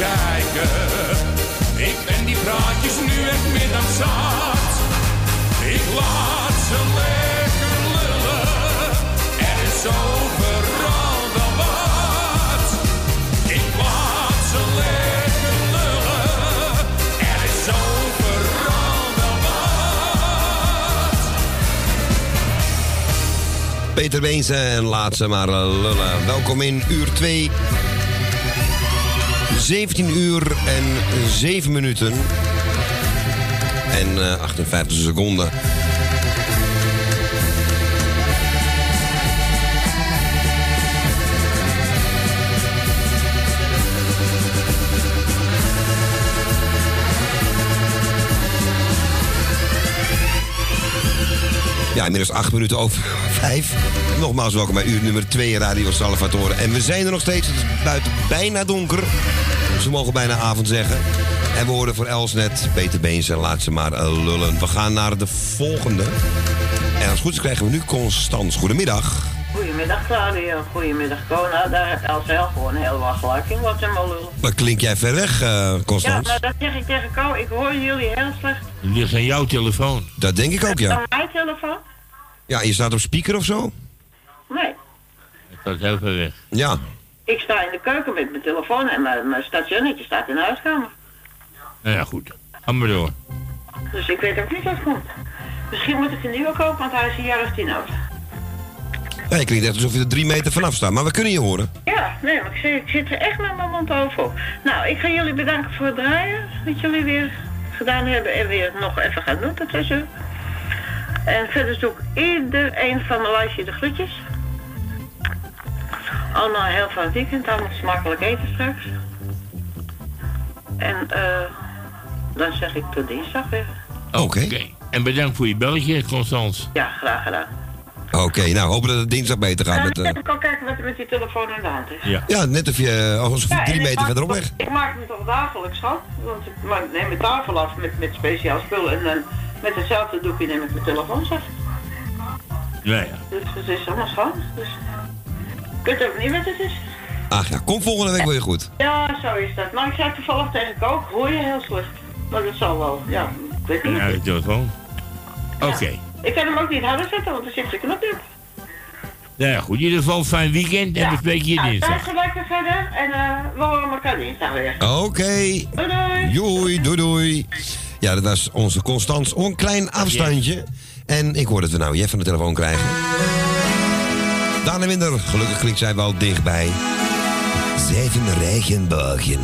kijken. Ik ben die praatjes nu echt meer dan. Ik laat ze lekker lullen. Er is overal wel wat. Ik laat ze lekker lullen. Er is overal wel wat. Peter Beens en eh, laat ze maar eh, lullen. Welkom in uur 2 17 uur en 7 minuten. En eh 58 seconden. Ja, inmiddels acht minuten over vijf. Nogmaals welkom bij uur nummer 2 Radio Salvatore. En we zijn er nog steeds. Het is buiten bijna donker. Ze mogen bijna avond zeggen. En we horen voor Elsnet, Peter Beens en laat ze maar eh, lullen. We gaan naar de volgende. En als het goed is krijgen we nu Constans. Goedemiddag. Goedemiddag Claudia, goedemiddag Kona. Daar Elsel gewoon heel wat gelijk in wat ze maar lullen. Wat klink jij ver weg, eh, Ja, Constans? nou dat zeg ik tegen Ko. Ik hoor jullie heel slecht. Het ligt aan jouw telefoon. Dat denk ik ook, ja. Aan mijn telefoon? Ja, je staat op speaker of zo? Nee. Het staat heel ver weg. Ja. Ik sta in de keuken met mijn telefoon en mijn, mijn stationnetje staat in de huiskamer. Nou ja, goed. Ga maar door. Dus ik weet ook niet wat het komt. Misschien moet ik een nieuwe kopen, want hij is een jaar of tien oud. Ja, je klinkt echt alsof je er drie meter vanaf staat. Maar we kunnen je horen. Ja, nee, maar ik, zit- ik zit er echt met mijn mond over. Nou, ik ga jullie bedanken voor het draaien. Dat jullie weer gedaan hebben en weer nog even gaan doen ertussen. En verder zoek iedereen van mijn lijstje de groetjes. Allemaal een heel fijn weekend, allemaal smakelijk eten straks. En eh dan zeg ik tot dinsdag weer. Oké. En bedankt voor je belletje, Constans. Ja, graag gedaan. Oké, nou hopen dat het dinsdag beter gaat. Nou, Met, ik eh, al kijken wat er met die telefoon in de hand is. Ja. ja, net of je, Ja, en drie meter verderop weg. Ik maak me toch dagelijks schoon. Want ik maak, neem mijn tafel af met, met speciaal spullen. En dan met hetzelfde doekje neem ik mijn telefoon af. Ja, ja. Dus het is allemaal schoon. Dus weet ook niet wat het is. Ach ja, kom volgende week weer goed. Ja, zo is dat. Maar ik zei toevallig tegen Kook, hoor je heel slecht. Maar dat zal wel, ja, ik weet niet. Ja, de telefoon. Oké. Ik kan hem ook niet harder zetten, want er zit zijn knop in. Nou ja, goed. In ieder geval een fijn weekend en we spreken je Nou, dinsdag. thuis gelijk weer verder en eh, we horen elkaar dinsdag weer. Oké. Doei Doei, doei, doei. Ja, dat was onze Constans. Oh, Een klein afstandje. En ik hoor dat we nou Jeff van de telefoon krijgen. Daan en Winder, gelukkig klinkt zij wel dichtbij. Zeven regenbogen.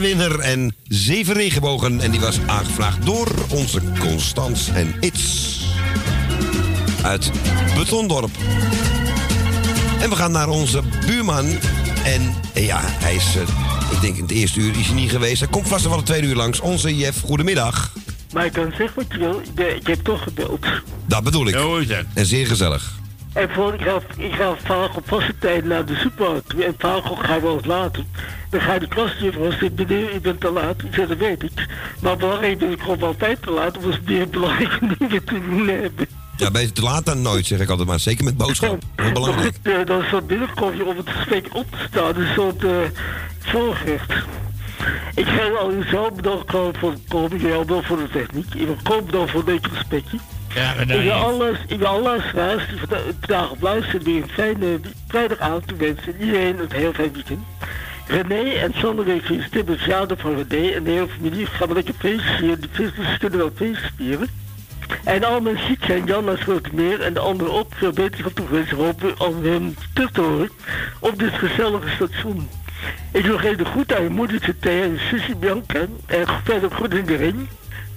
Winnaar en zeven regenbogen. En die was aangevraagd door onze Constans en Its. Uit Betondorp. En we gaan naar onze buurman. En eh, ja, hij is, eh, ik denk in het eerste uur is hij niet geweest. Hij komt vast wel het tweede uur langs. Onze Jeff, goedemiddag. Maar je kan zeggen wat je wil, ik, ben- ik heb toch gebeld. Dat bedoel ik. Hoe is dat? En zeer gezellig. En voor, ik ga, ik ga vaak op vaste tijd naar de supermarkt. En vaak ga ik wel eens later. Dan ga je de klasjuffrouw zeggen, meneer, u bent te laat. Ik zeg, dat weet ik. Maar belangrijk ben ik gewoon altijd te laat. omdat ze meer belangrijke dingen te doen hebben. Ja, beter te laat dan nooit, zeg ik altijd maar. Zeker met boodschap. Heel belangrijk. Maar goed, eh, dan is dat binnenkomen om het gesprek op te staan. Dus soort uh, voorgerecht. Ik ga al u zo bedankt voor het komen. Jij wel voor de techniek. Ik wil komen bedankt voor dit gesprekje. Ja, Ik wil alles, ik wil alle luisteraars die vanda- vandaag op luisteren weer een fijne vrijdagavond wensen. Iedereen een heel fijn weekend. René en stem het verjaardag van René en de hele familie gaan we lekker feestvieren. Die feestjes kunnen wel feestvieren. En al mijn ziek zijn, Jan uit Slotermeer en de anderen ook veel beter van toewensen hopen om hem terug te horen op dit gezellige station. Ik wil geven de groet aan je moedertje Thea en Bianca en verder goed in de ring.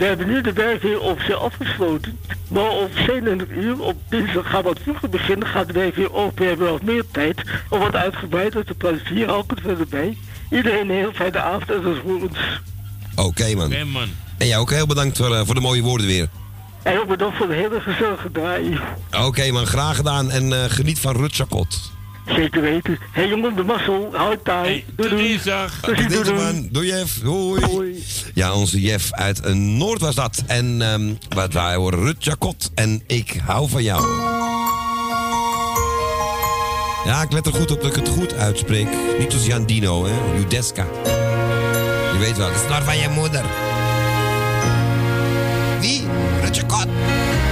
We hebben nu de werk weer officieel afgesloten. Maar op 27 uur op dinsdag gaan we wat vroeger beginnen. Gaat de weer open. We hebben wat meer tijd. Om wat uitgebreider te plaatsen. Hier hou ik het verder bij. Iedereen een heel fijne avond en tot horens. Oké, man. Oké, man. En jij ook heel bedankt voor, eh, voor de mooie woorden weer. En ook bedankt voor de hele gezellige draai. Oké, man. Graag gedaan. En eh, geniet van Rutschakot. Zeker weten. Hé hey, jongen, de mazzel. Houd taai. doei doei. Doei, doei, Deze doei. man. Doei, Jeff. Doei. Ja, onze Jeff uit eh, Noord was dat. En ehm wat wij horen Rutschakot. En ik hou van jou. Ja, ik let er goed op dat ik het goed uitspreek. Niet als Jan Dino, hè. Judeska. Je weet wel, dat is naar van je moeder. Wie? Rutschakot. Het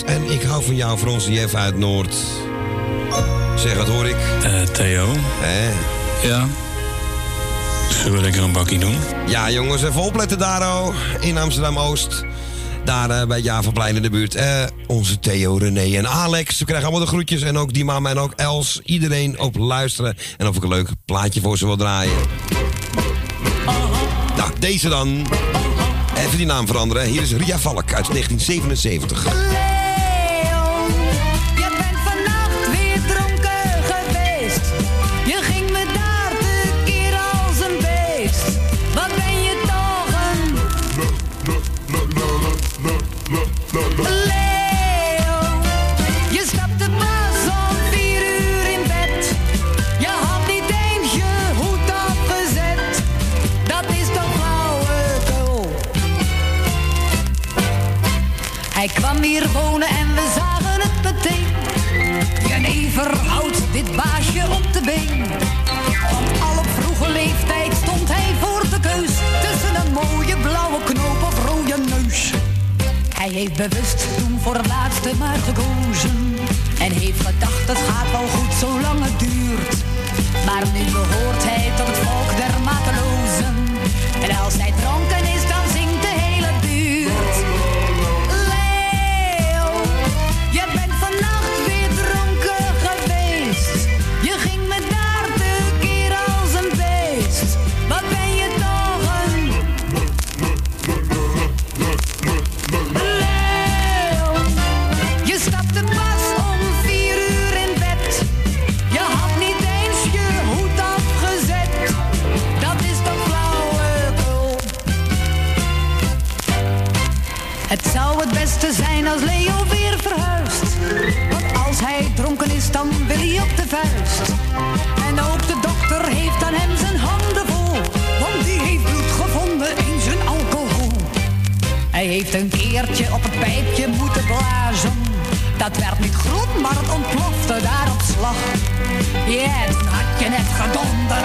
En ik hou van jou onze Jeff uit Noord. Zeg, wat hoor ik? Eh, Theo? Hè? Ja? Zullen we lekker een bakkie doen? Ja, jongens, even opletten daar, oh, in Amsterdam-Oost. Daar eh, bij het Javaplein in de buurt. Eh, onze Theo, René en Alex. Ze krijgen allemaal de groetjes. En ook die mama en ook Els. Iedereen op luisteren. En of ik een leuk plaatje voor ze wil draaien. Nou, deze dan. Even die naam veranderen. Hier is Ria Valk uit 1977. Bewust toen voor laatste maar gekozen. En heeft gedacht het gaat wel goed zolang het duurt. Maar nu behoort hij tot het heeft een keertje op het pijpje moeten blazen. Dat werd niet groen, maar het ontplofte daar op slag. Ja, toen had je net gedonder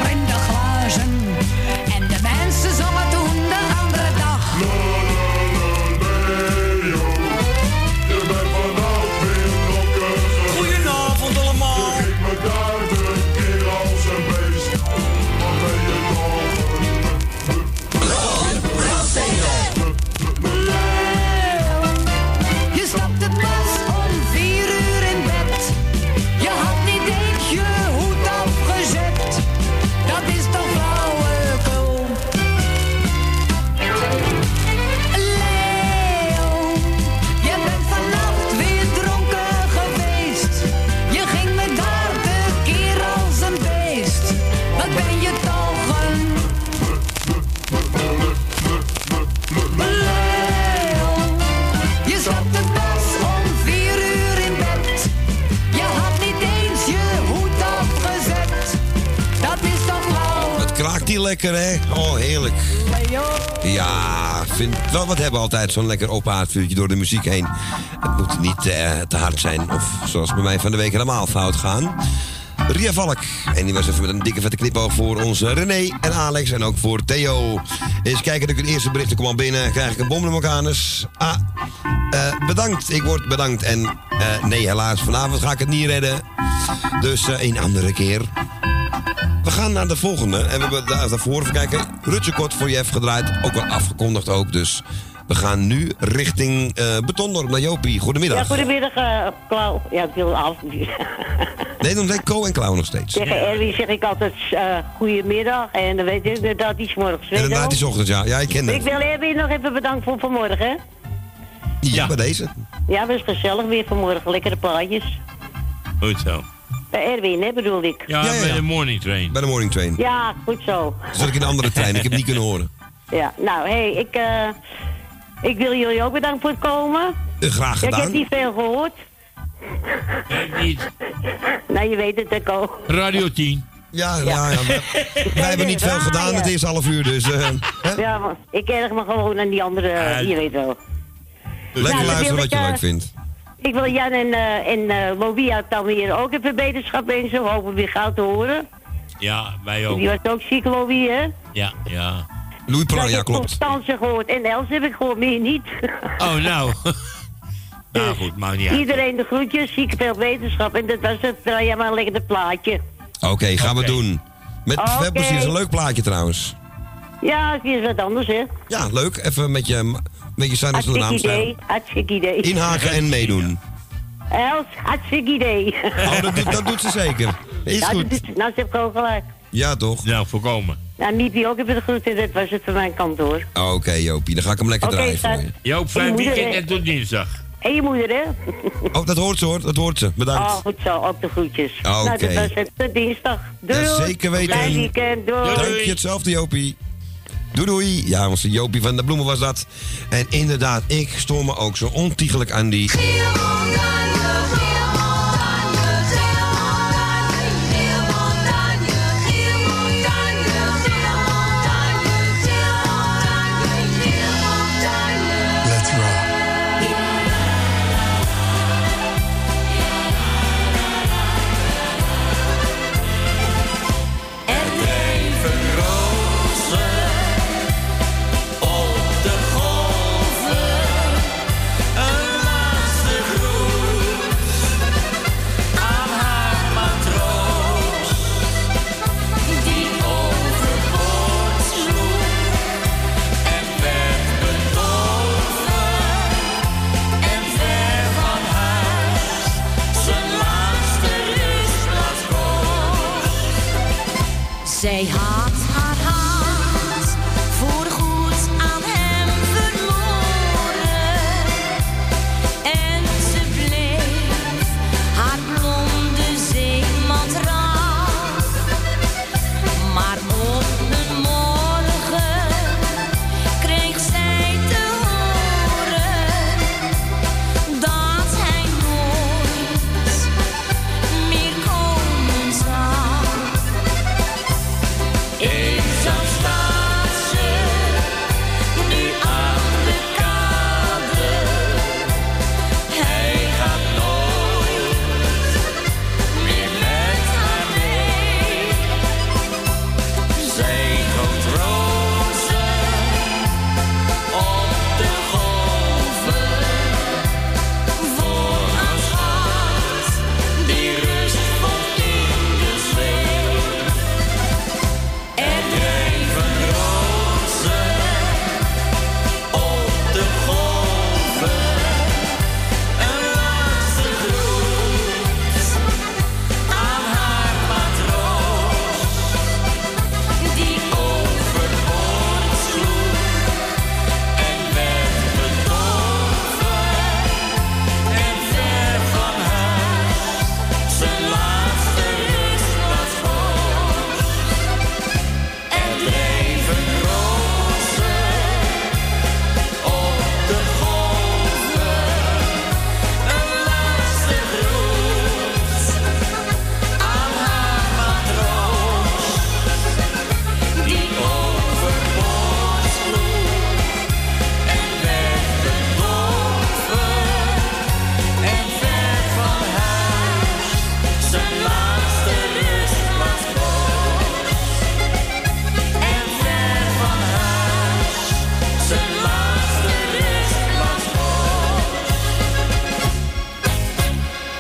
lekker, hè? Oh, heerlijk. Ja, vind wel wat hebben altijd zo'n lekker open haardvuurtje door de muziek heen. Het moet niet eh, te hard zijn of zoals bij mij van de week helemaal fout gaan. Ria Valk. En die was even met een dikke vette knipoog voor onze René en Alex en ook voor Theo. Eens kijken, dat ik het eerste bericht kwam binnen. Krijg ik een bom Mekanus. Ah, eh, bedankt. Ik word bedankt. En eh, nee, helaas, vanavond ga ik het niet redden. Dus een andere keer. We gaan naar de volgende. En we hebben daar- daarvoor, even kijken, Rutsekort voor Jeff gedraaid. Ook wel afgekondigd ook, dus... We gaan nu richting eh Betondorp naar Jopie. Goedemiddag. Ja, goedemiddag, eh Klauw. Ja, ik wil af. Nee, dan zijn Co en Klauw nog steeds. Tegen Erwin zeg ik altijd uh, goedemiddag. En dan weet ik dat iets morgens En daarna die ochtend, ja. Ja, ik ken Ik dat. wil Erwin nog even bedanken voor vanmorgen. hè. Ja, bij deze. Ja, is gezellig weer vanmorgen. Lekkere plaatjes. Goed zo. Bij Erwin, hè, bedoel ik. Ja, bij de morning train. Bij de morning train. Ja, goed zo. Zat ik in een andere trein, ik heb niet kunnen horen. Ja, nou, hé, hey, ik, eh, ik wil jullie ook bedanken voor het komen. Eh, graag Ja, ik heb gedaan. niet veel gehoord. Kijk niet. Nou, je weet het, Eco. Radio 10. Ja, ja, ja. Wij, wij hebben niet veel gedaan het eerste half uur, dus... eh, hè? Ja, maar ik erg me gewoon aan die andere, je weet wel. Lekker Nou, luisteren wat ik, je leuk vindt. Ik wil Jan en, eh en eh Louis uit Almere ook even beterschap wensen. We hopen weer gauw te horen. Ja, wij ook. Die was ook ziek, Louis, hè? Ja, ja. Louis ik ja, heb klopt. Constance gehoord en Els heb ik gehoord, meer niet. Oh, nou. nou goed, maakt niet uit. Iedereen de groetjes, ziek veel wetenschap. En dat was het, draai jij maar lekker plaatje. Oké, gaan we doen. Met veel plezier. is een leuk plaatje trouwens. Ja, het is wat anders, hè? Ja, leuk. Even met je, met je Zuiders de Hartstikke naam idee, hartstikke idee. Inhaken en meedoen. Els, hartstikke idee. Oh, dat, doet- dat doet ze zeker. Is Ja, goed. doet- nou, ze heeft gewoon gelijk. Ja, toch? Nou, voorkomen. Nou, Miepie ook even de groeten, dat was het van mijn kant, hoor. Oké, Jopie. Dan ga ik hem lekker Oké, draaien voor je. Joop, fijn weekend en tot dinsdag. En je moeder, hè? Oh, dat hoort ze hoor. Dat hoort ze. Bedankt. Oh, goed zo, ook de groetjes. Oké. Nou, dat was het. Tot dinsdag. Doei. Ja, zeker weten. Fijn weekend. Doei. Dank je hetzelfde, Jopie. Doei doei. Ja, onze Jopie van de Bloemen was dat. En inderdaad, ik stoor me ook zo ontiegelijk aan die...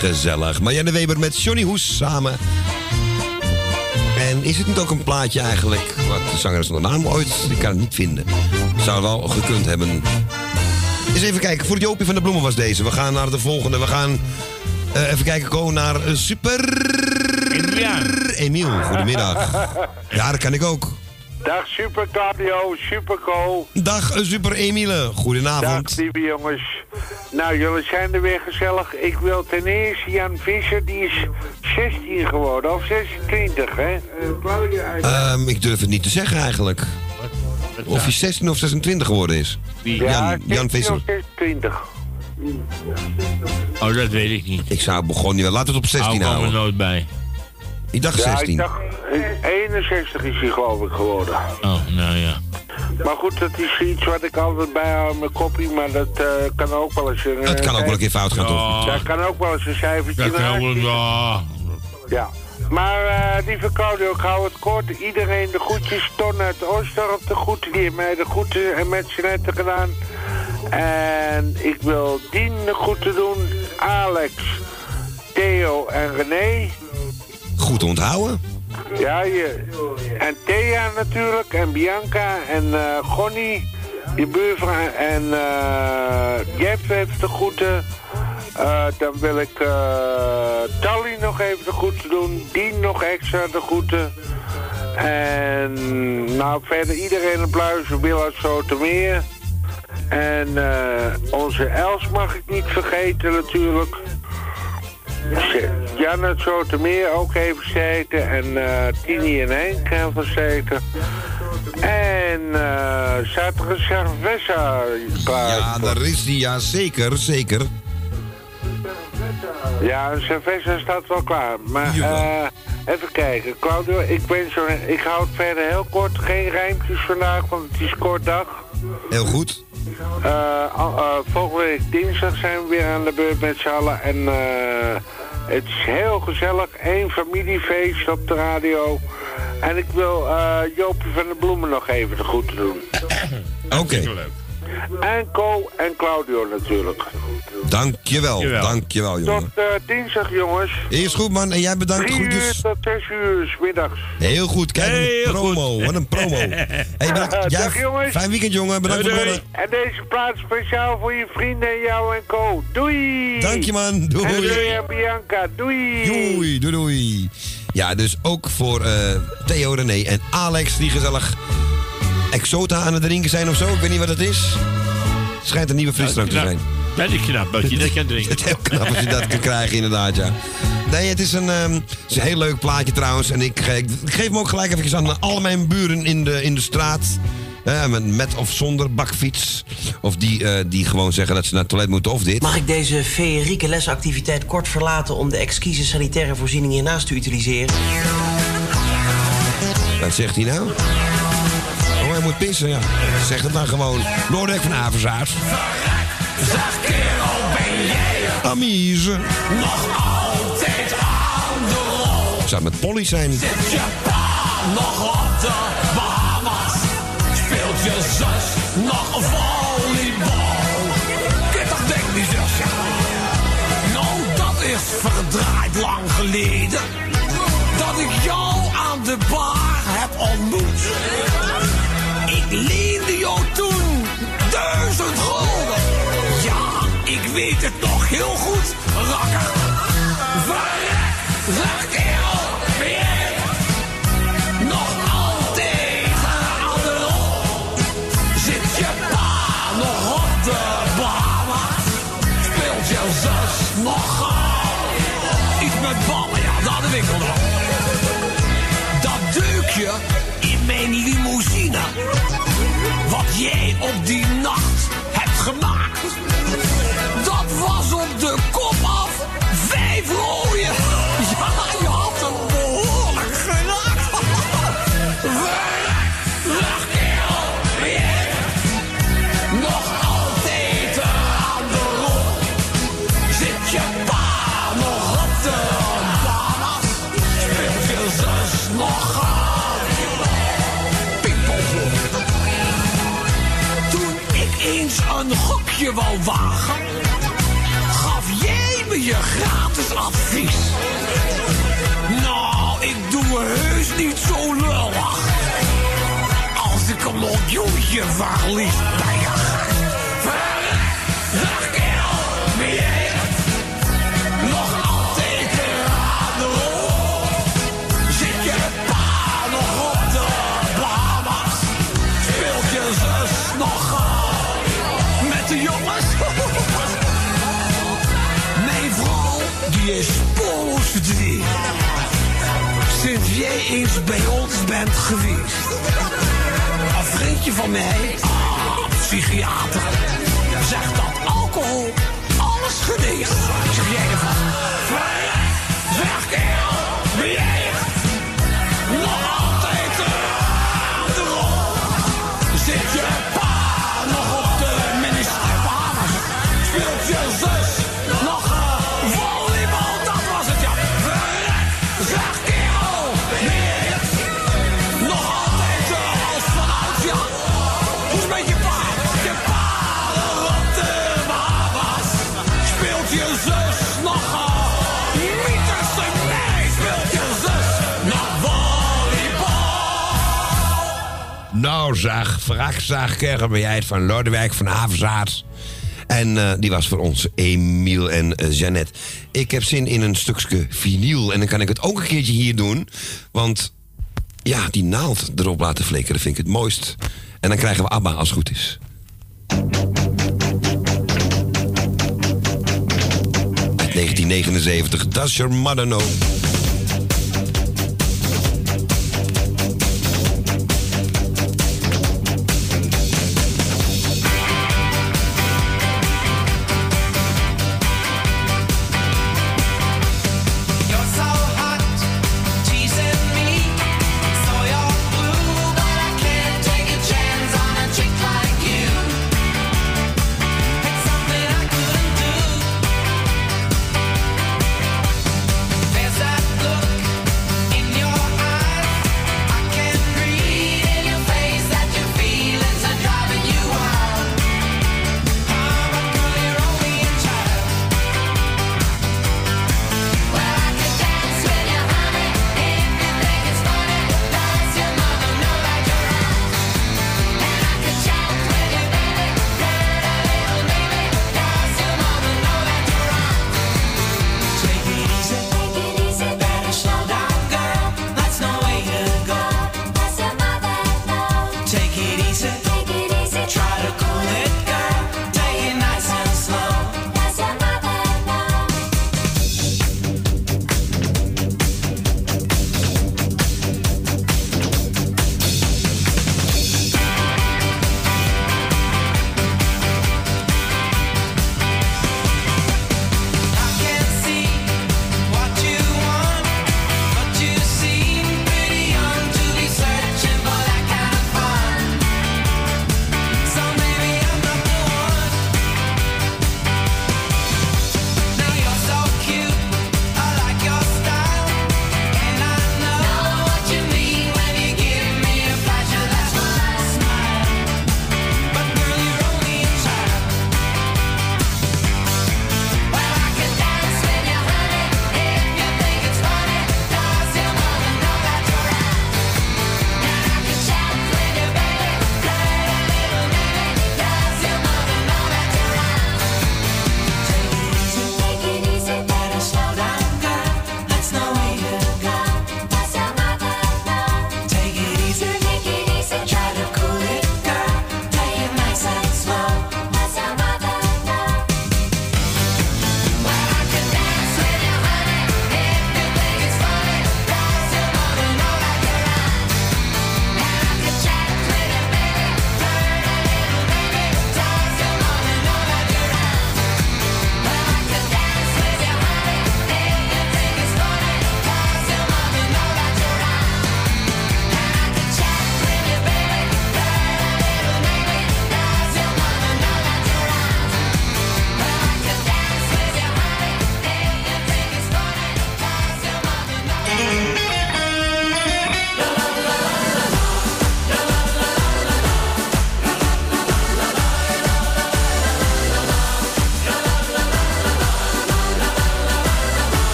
Gezellig. Marianne Weber met Johnny Hoes samen. En is het niet ook een plaatje eigenlijk? Wat de zanger is de naam ooit? Ik kan het niet vinden. Zou wel gekund hebben. Eens even kijken. Voor Jopie van de Bloemen was deze. We gaan naar de volgende. We gaan eh, even kijken. Go naar eh, Super... Emiel. Goedemiddag. Ja, dat kan ik ook. Dag Super Claudio, Super Co. Dag eh, Super Emiele. Goedenavond. Dag lieve jongens. Nou, jullie zijn er weer gezellig. Ik wil ten eerste Jan Visser, die is 16 geworden, of 26, hè? Ehm, ik durf het niet te zeggen eigenlijk. Of hij 16 of 26 geworden is. Ja, Jan, Jan 16 Visser. of 26. Oh, dat weet ik niet. Ik zou begonnen niet wel. Laten we het op 16 Hou ik houden. er nooit bij. Ik dacht ja, 16. ik dacht, eh, 61 is hij geloof ik geworden. Oh, nou ja. Maar goed, dat is iets wat ik altijd bijhoud in mijn kopie, maar dat eh, kan ook wel eens... Een, Het kan ook wel een keer fout gaan, toch? Ja. Daar kan ook wel eens een cijfertje Dat kan wel, ja. Ja. Maar eh lieve Claudio, ik hou het kort. Iedereen de groetjes. Ton uit Oosdorp de groeten. Die heeft mij de groeten en met netten gedaan. En ik wil Dien de groeten doen. Alex, Theo en René. Goed onthouden. Ja, je. En Thea natuurlijk. En Bianca en Gonnie. Je buurvrouw. En eh Jeff heeft de groeten. Eh, dan wil ik Tally nog even de groeten doen. Dien nog extra de groeten. En nou verder iedereen een. Wil uit Zoetermeer. En onze Els mag ik niet vergeten natuurlijk. Jan uit Zoetermeer ook even gezeten. En eh Tini en Henk hebben gezeten. En zaterdag is Cerveza klaar. Ja, daar is die. Ja, zeker, zeker. Ja, een cerveza staat wel klaar. Maar eh, even kijken. Claudio, ik ben zo... Ik hou het verder heel kort. Geen rijmpjes vandaag, want het is kort dag. Heel goed. Eh, eh, volgende week dinsdag zijn we weer aan de beurt met z'n allen. En eh, het is heel gezellig. Eén familiefeest op de radio. En ik wil eh Joopje van de Bloemen nog even de groeten doen. Oké. En Co en Claudio natuurlijk. Dankjewel. Jawel. Dankjewel, jongen. Tot eh, dinsdag, jongens. Is goed, man. En jij bedankt. Drie uur Groetjes. tot zes uur middags. Heel goed. Kijk, een promo. Wat een promo. Hey, bedankt. Jij- Dag, jongens. Fijn weekend, jongen. Bedankt voor het bellen. En deze plaats speciaal voor je vrienden en jou en Co. Doei! Dank je, man. Doei. En doei en Bianca. Doei! Doei, doei, doei. Ja, dus ook voor eh, Theo, René en Alex, die gezellig Exota aan het drinken zijn of zo. Ik weet niet wat het is. Het schijnt een nieuwe frisdrank te zijn. Dat is knap, dat je dat kan drinken. Het is heel knap als je dat kan krijgen, inderdaad, ja. Nee, het is een, ehm, het is een heel leuk plaatje trouwens. En ik, ik geef hem ook gelijk even aan al mijn buren in de, in de straat. Met, met of zonder bakfiets. Of die, eh, die gewoon zeggen dat ze naar het toilet moeten of dit. Mag ik deze feerieke lesactiviteit kort verlaten om de exquise sanitaire voorziening hiernaast te utiliseren? Wat zegt hij nou? Hij moet pissen. Zeg het dan gewoon. Lodewijk van Averzaat. Zeg kerel, ben jij Amise. nog altijd aan de rol? Zou met Polly zijn? Zit je pa nog op de Bahamas? Speelt je zus nog volleybal? Kijk, dat denkt die zusje. Nou, dat is verdraaid lang geleden. Dat ik jou aan de bar heb ontmoet. Leende jou toen duizend gulden. Ja, ik weet het nog heel goed, rakker. Verrek, ben jij nog altijd aan de rol? Zit je pa nog op de Bahamas? Speelt je zus nog al? Iets met ballen, ja, naar de winkel dan. Dat deukje in mijn limousine. Jij op die nacht hebt gemaakt. Wou wagen, gaf jij me je gratis advies. Nou, ik doe heus niet zo lullig. Als ik een miljoentje verlies bij je die is poosverdriet. Sinds jij eens bij ons bent geweest. Een vriendje van mij, ah, psychiater, zegt dat alcohol alles geneest. Zeg jij ervan? Zeg ben jij vrak zeg, kerel, ben jij van Lodewijk van Averzaat. En eh, die was voor ons Emiel en eh, Jeannette. Ik heb zin in een stukje vinyl. En dan kan ik het ook een keertje hier doen. Want ja, die naald erop laten flikkeren vind ik het mooist. En dan krijgen we ABBA als het goed is. Uit 1979, Does Your Mother Know?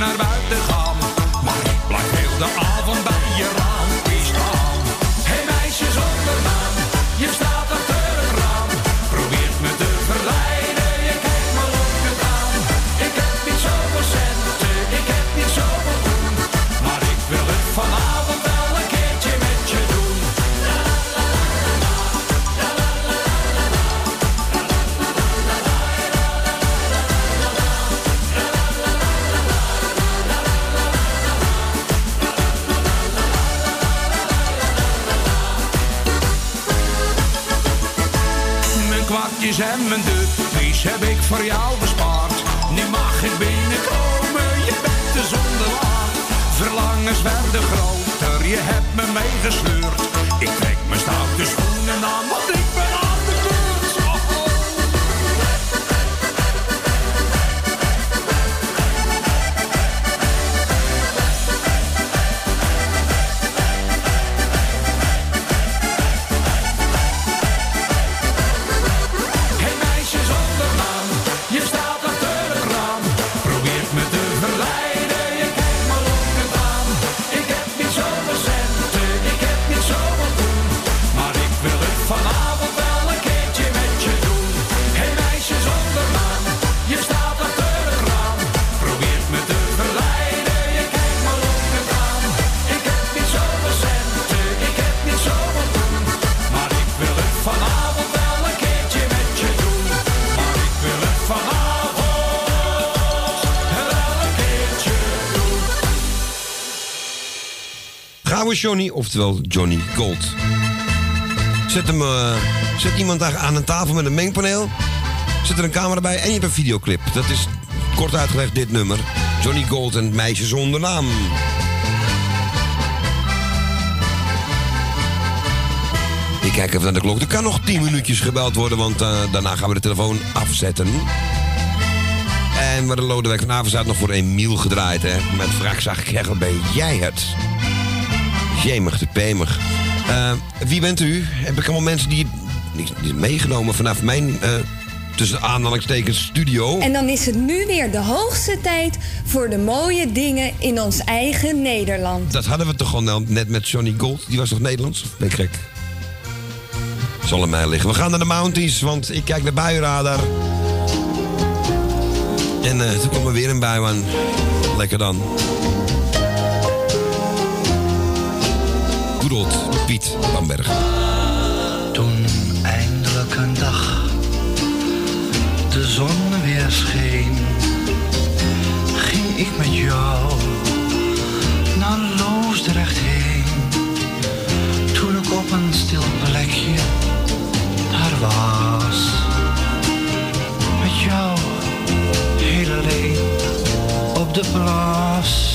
Naar buiten gaan. Maar ik blijf heel de avond Johnny, oftewel Johnny Gold. Zet, hem, eh, zet iemand daar aan een tafel met een mengpaneel. Zet er een camera bij en je hebt een videoclip. Dat is kort uitgelegd dit nummer. Johnny Gold en het meisje zonder naam. Ik kijk even naar de klok. Er kan nog 10 minuutjes gebeld worden, want eh, daarna gaan we de telefoon afzetten. En maar de Lodewijk van Avenzaat nog voor Emiel gedraaid, hè. Met vraag zag ik echt, ben jij het? Jemig de pemig. Eh, wie bent u? Heb ik allemaal mensen die, die, meegenomen vanaf mijn, eh, tussen aanhalingstekens, studio? En dan is het nu weer de hoogste tijd voor de mooie dingen in ons eigen Nederland. Dat hadden we toch gewoon net met Johnny Gold? Die was toch Nederlands? Ben ik gek? Zal aan mij liggen. We gaan naar de Mounties, want ik kijk naar buienradar. En eh, toen kwam er weer een bui aan. Lekker dan. Old Piet Bamberg. Toen eindelijk een dag de zon weer scheen, ging ik met jou naar Loosdrecht heen. Toen ik op een stil plekje daar was, met jou heel alleen op de plaats.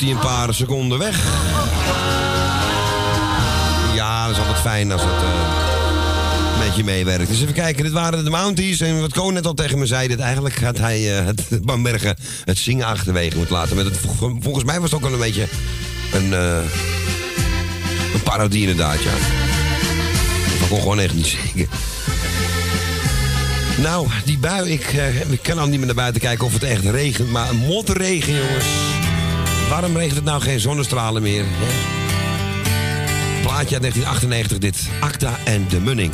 Hij een paar seconden weg. Ja, dat is altijd fijn als het eh, een beetje meewerkt. Dus even kijken, dit waren de Mounties. En wat Koon net al tegen me zei, dat eigenlijk had hij eh, het Bambergen het zingen achterwege moeten laten. Met het, vol- volgens mij was het ook wel een beetje een, eh, een parodie inderdaad, ja. Ik kon gewoon echt niet zingen. Nou, die bui, ik, ik kan al niet meer naar buiten kijken of het echt regent. Maar een motregen, jongens. Waarom regent het nou geen zonnestralen meer? Hè? Plaatje uit 1998, dit. Acta en de Munning.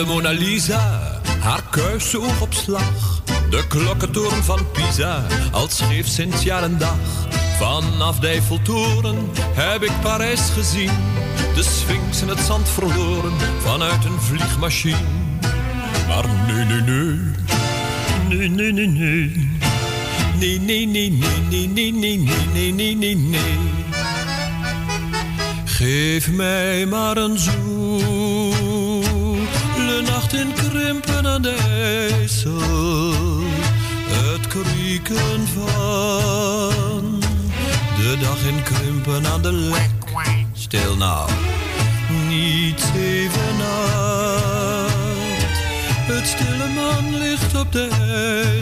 De Mona Lisa, haar kuisoog op slag. De klokkentoren van Pisa, al scheef sinds jaar en dag. Vanaf de Eiffeltoren heb ik Parijs gezien. De Sphinx in het zand verloren, vanuit een vliegmachine. Maar nee, nee, nee. Nee, nee, nee, nee. Nee, nee, nee, nee, nee, nee, nee, nee, nee, nee, nee. Geef mij maar een zoele de IJssel. Het krieken van de dag in Krimpen aan de Lek. Stil nou, niet zeven nacht. Het stille man ligt op de IJssel.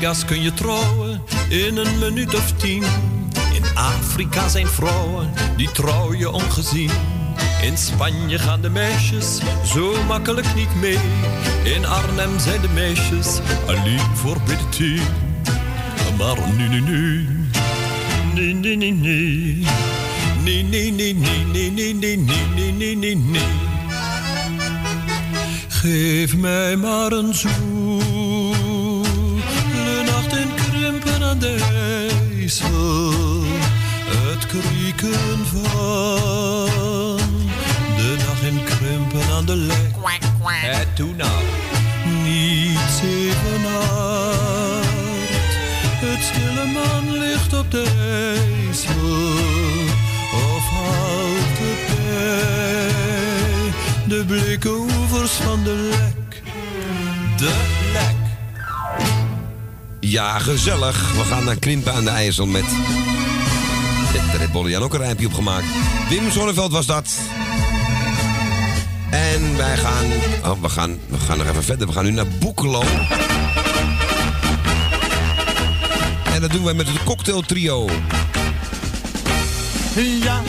Vegas kun je trouwen in een minuut of tien. In Afrika zijn vrouwen die trouw je ongezien. In Spanje gaan de meisjes zo makkelijk niet mee. In Arnhem zijn de meisjes alleen voor binnen tien. Maar nu, nu, nu. Nee, nee, nee, nee. Nee, nee, nee, nee, nee, nee, nee, nee, nee, nee. Geef mij maar een zoele krieken van de dag in Krimpen aan de Lek. Het doe nou. Niet zeven nacht. Het stille man ligt op de IJssel. Of houdt het bij de blikke oevers van de Lek. De Lek. Ja, gezellig. We gaan naar Krimpen aan de IJssel met... Daar heeft Bollian ook een rijmpje op gemaakt. Wim Zonneveld was dat. En wij gaan... Oh, we gaan, we gaan nog even verder. We gaan nu naar Boekelo. En dat doen wij met het cocktail trio. Ja,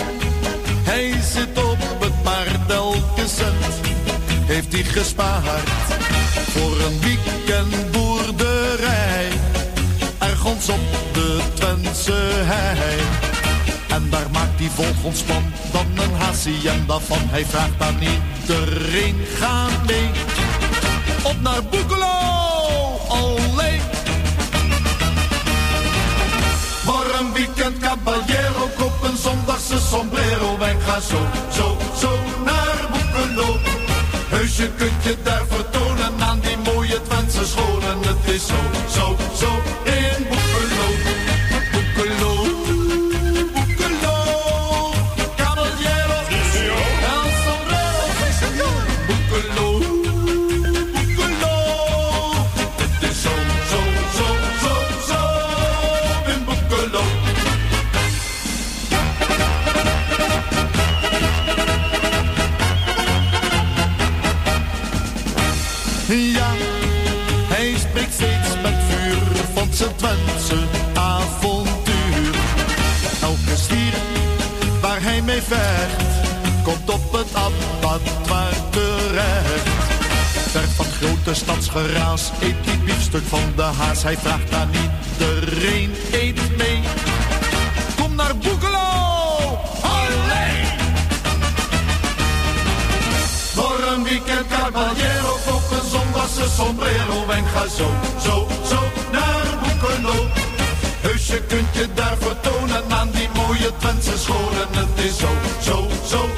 hij zit op het paard elke cent. Heeft hij gespaard voor een weekendboerderij. Ergens op de Twentse hei. En daar maakt hij volgend dan een hacienda van. Hij vraagt aan iedereen, ga mee. Op naar Boekelo, alleen. Voor een weekend caballero, koop een zondagse sombrero. En ga zo, zo, zo naar Boekelo. Heus, je kunt je daar vertonen aan die mooie Twentse scholen. Het is zo, zo, zo in. Boekelo, komt op het abattoir terecht. Ver van grote stadsgeraas eet die biefstuk van de haas. Hij vraagt aan iedereen, eet mee. Kom naar Boekelo, alleen! Voor een weekend caballero, koop een zondagse sombrero en ga zo, zo, zo naar Boekelo. Je kunt je daar vertonen aan die mooie Twentse scholen. Het is zo, zo, zo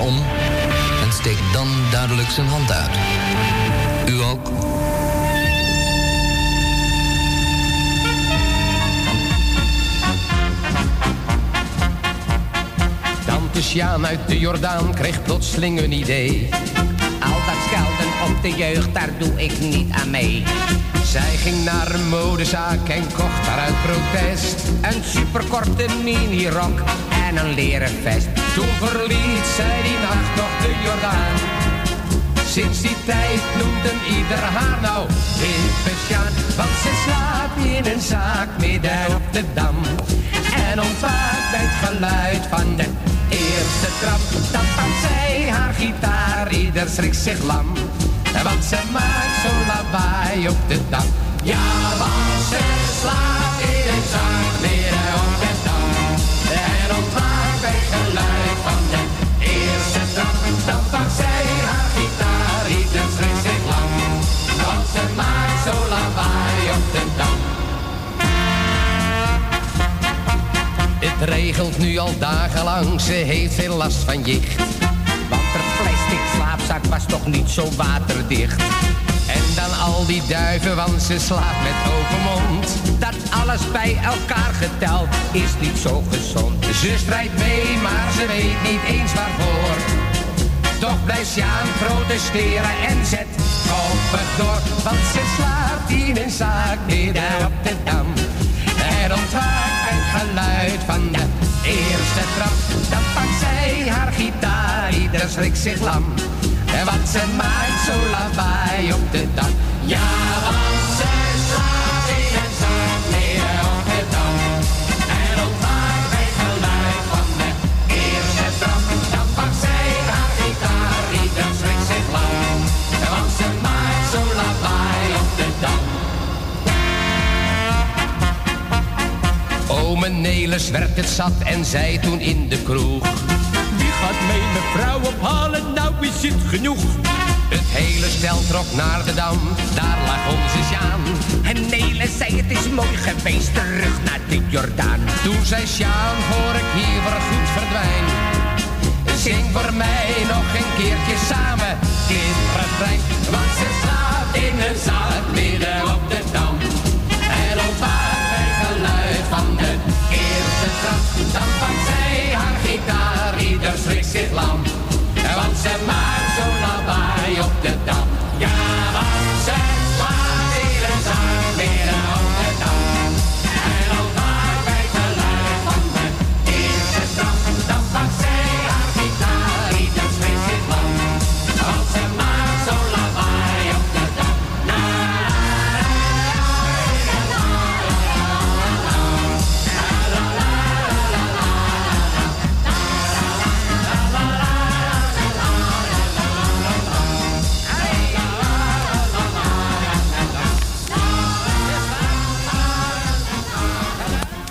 om en steekt dan duidelijk zijn hand uit. U ook? Tante Sjaan uit de Jordaan kreeg plotseling een idee. Al dat schelden op de jeugd, daar doe ik niet aan mee. Zij ging naar een modezaak en kocht daar uit protest. Een superkorte minirok en een leren vest. Toen verliet zij die nacht nog de Jordaan. Sinds die tijd noemt een ieder haar nou hippe Sjaan. Want ze slaapt in een zaak midden op de Dam. En ontwaakt bij het geluid van de eerste trap. Dan pakt zij haar gitaar, ieder schrikt zich lam. Want ze maakt zo'n lawaai op de Dam. Ja, want ze slaapt zo'n lawaai op de Dam. Het regelt nu al dagenlang, ze heeft veel last van jicht. Want haar plastic slaapzak was toch niet zo waterdicht. En dan al die duiven, want ze slaapt met open mond. Dat alles bij elkaar geteld is niet zo gezond. Ze strijdt mee, maar ze weet niet eens waarvoor. Toch blijft Sjaan protesteren en zet koppig door. Want ze slaapt in een zaak midden op de dam. En ontwaakt het geluid van de eerste trap. Dan pakt zij haar gitaar, ieder schrikt zich lam. En wat ze maakt zo lawaai op de dak. Ja, Nelis werd het zat en zei toen in de kroeg. Wie gaat mee mevrouw ophalen? Nou is het genoeg. Het hele stel trok naar de dam, daar lag onze Sjaan. En Nele zei het is mooi geweest, terug naar de Jordaan. Toen zei Sjaan, voor ik hier voor goed verdwijn. Zing voor mij nog een keertje samen dit refrein. Want ze slaapt in een zaal midden op de dam. Dan pakt zij haar gitaar, ieder schrikt zich lam. Want ze maakt zo'n lawaai op de dam. Ja,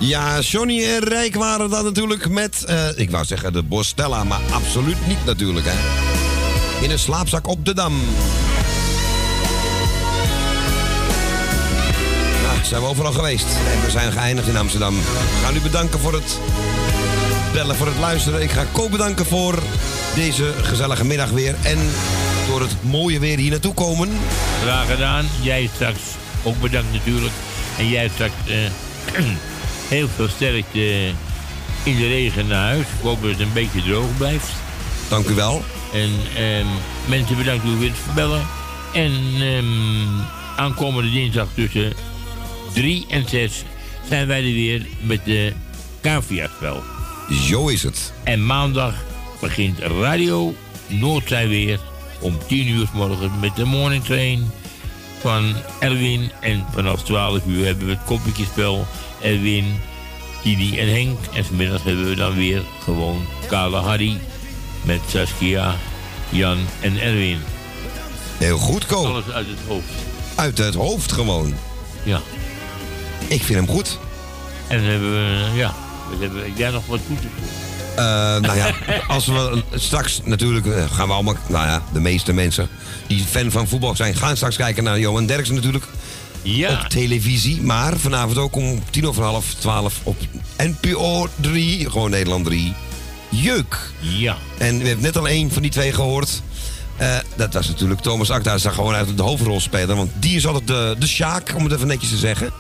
Ja, Johnny en Rijk waren dat natuurlijk met, eh, ik wou zeggen de Bostella, maar absoluut niet natuurlijk, hè. In een slaapzak op de Dam. Nou, zijn we overal geweest. En we zijn geëindigd in Amsterdam. Ik ga u bedanken voor het bellen, voor het luisteren. Ik ga Ko bedanken voor deze gezellige middag weer. En door het mooie weer hier naartoe komen. Graag gedaan. Jij straks ook bedankt natuurlijk. En jij straks eh, heel veel sterkte in de regen naar huis. Ik hoop dat het een beetje droog blijft. Dank u wel. En ehm, mensen bedankt voor het bellen. En ehm, aankomende dinsdag tussen 3 en 6 zijn wij er weer met de Cavia-spel. Zo is het. En maandag begint Radio Noordzij weer om 10 uur 's morgens met de morning train van Erwin. En vanaf 12 uur hebben we het koppeltjespel. Erwin, Kidi en Henk. En vanmiddag hebben we dan weer gewoon Kale Harry met Saskia, Jan en Erwin. Heel goed, Ko. Alles uit het hoofd. Uit het hoofd gewoon. Ja. Ik vind hem goed. En dan hebben we, ja, we hebben daar nog wat toe te voegen. Eh, nou ja, als we straks natuurlijk eh, gaan we allemaal, nou ja, de meeste mensen die fan van voetbal zijn, gaan straks kijken naar Johan Derksen natuurlijk. Ja. Op televisie, maar vanavond ook om tien over half twaalf op NPO 3, gewoon Nederland 3. Jeuk. Ja. En we hebben net al één van die twee gehoord. Eh, dat was natuurlijk Thomas Akda. Is daar gewoon uit de hoofdrol spelen. Want die is altijd de, de Sjaak, om het even netjes te zeggen.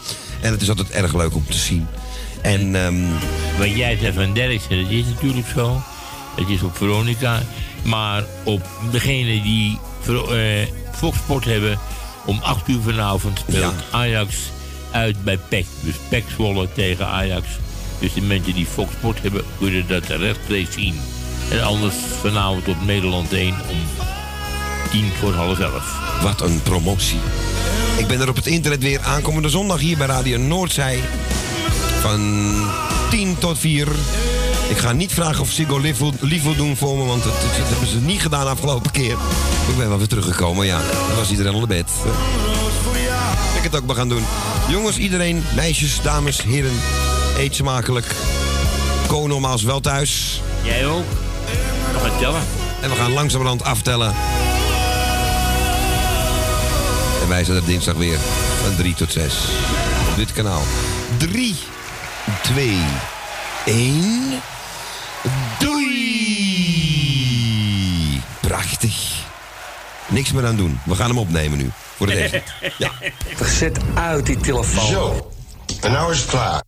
En het is altijd erg leuk om te zien. En ehm, Wat jij zegt van Derksen, dat is natuurlijk zo. Het is op Veronica. Maar op degene die eh, Fox Sport hebben... om 8 uur vanavond speelt Ajax uit bij PEC. Dus PEC Zwolle tegen Ajax. Dus de mensen die Fox Sport hebben, kunnen dat rechtstreeks zien. En anders vanavond op Nederland 1 om tien voor half elf. Wat een promotie. Ik ben er op het internet weer aankomende zondag hier bij Radio Noordzij. Van 10 tot 4. Ik ga niet vragen of Siggo lief wil, lief wil doen voor me, want dat, dat hebben ze niet gedaan afgelopen keer. Ik ben wel weer teruggekomen, ja. Dan was iedereen al naar bed. Ik het ook maar gaan doen. Jongens, iedereen, meisjes, dames, heren, eet smakelijk. Ko nogmaals wel thuis. Jij ook? We gaan tellen. En we gaan langzamerhand aftellen. En wij zijn er dinsdag weer van 3 tot 6. Op dit kanaal. 3, 2, 1. Prachtig. Niks meer aan doen. We gaan hem opnemen nu. Voor de deze. Ja. Zet uit die telefoon. Zo. En nou is het klaar.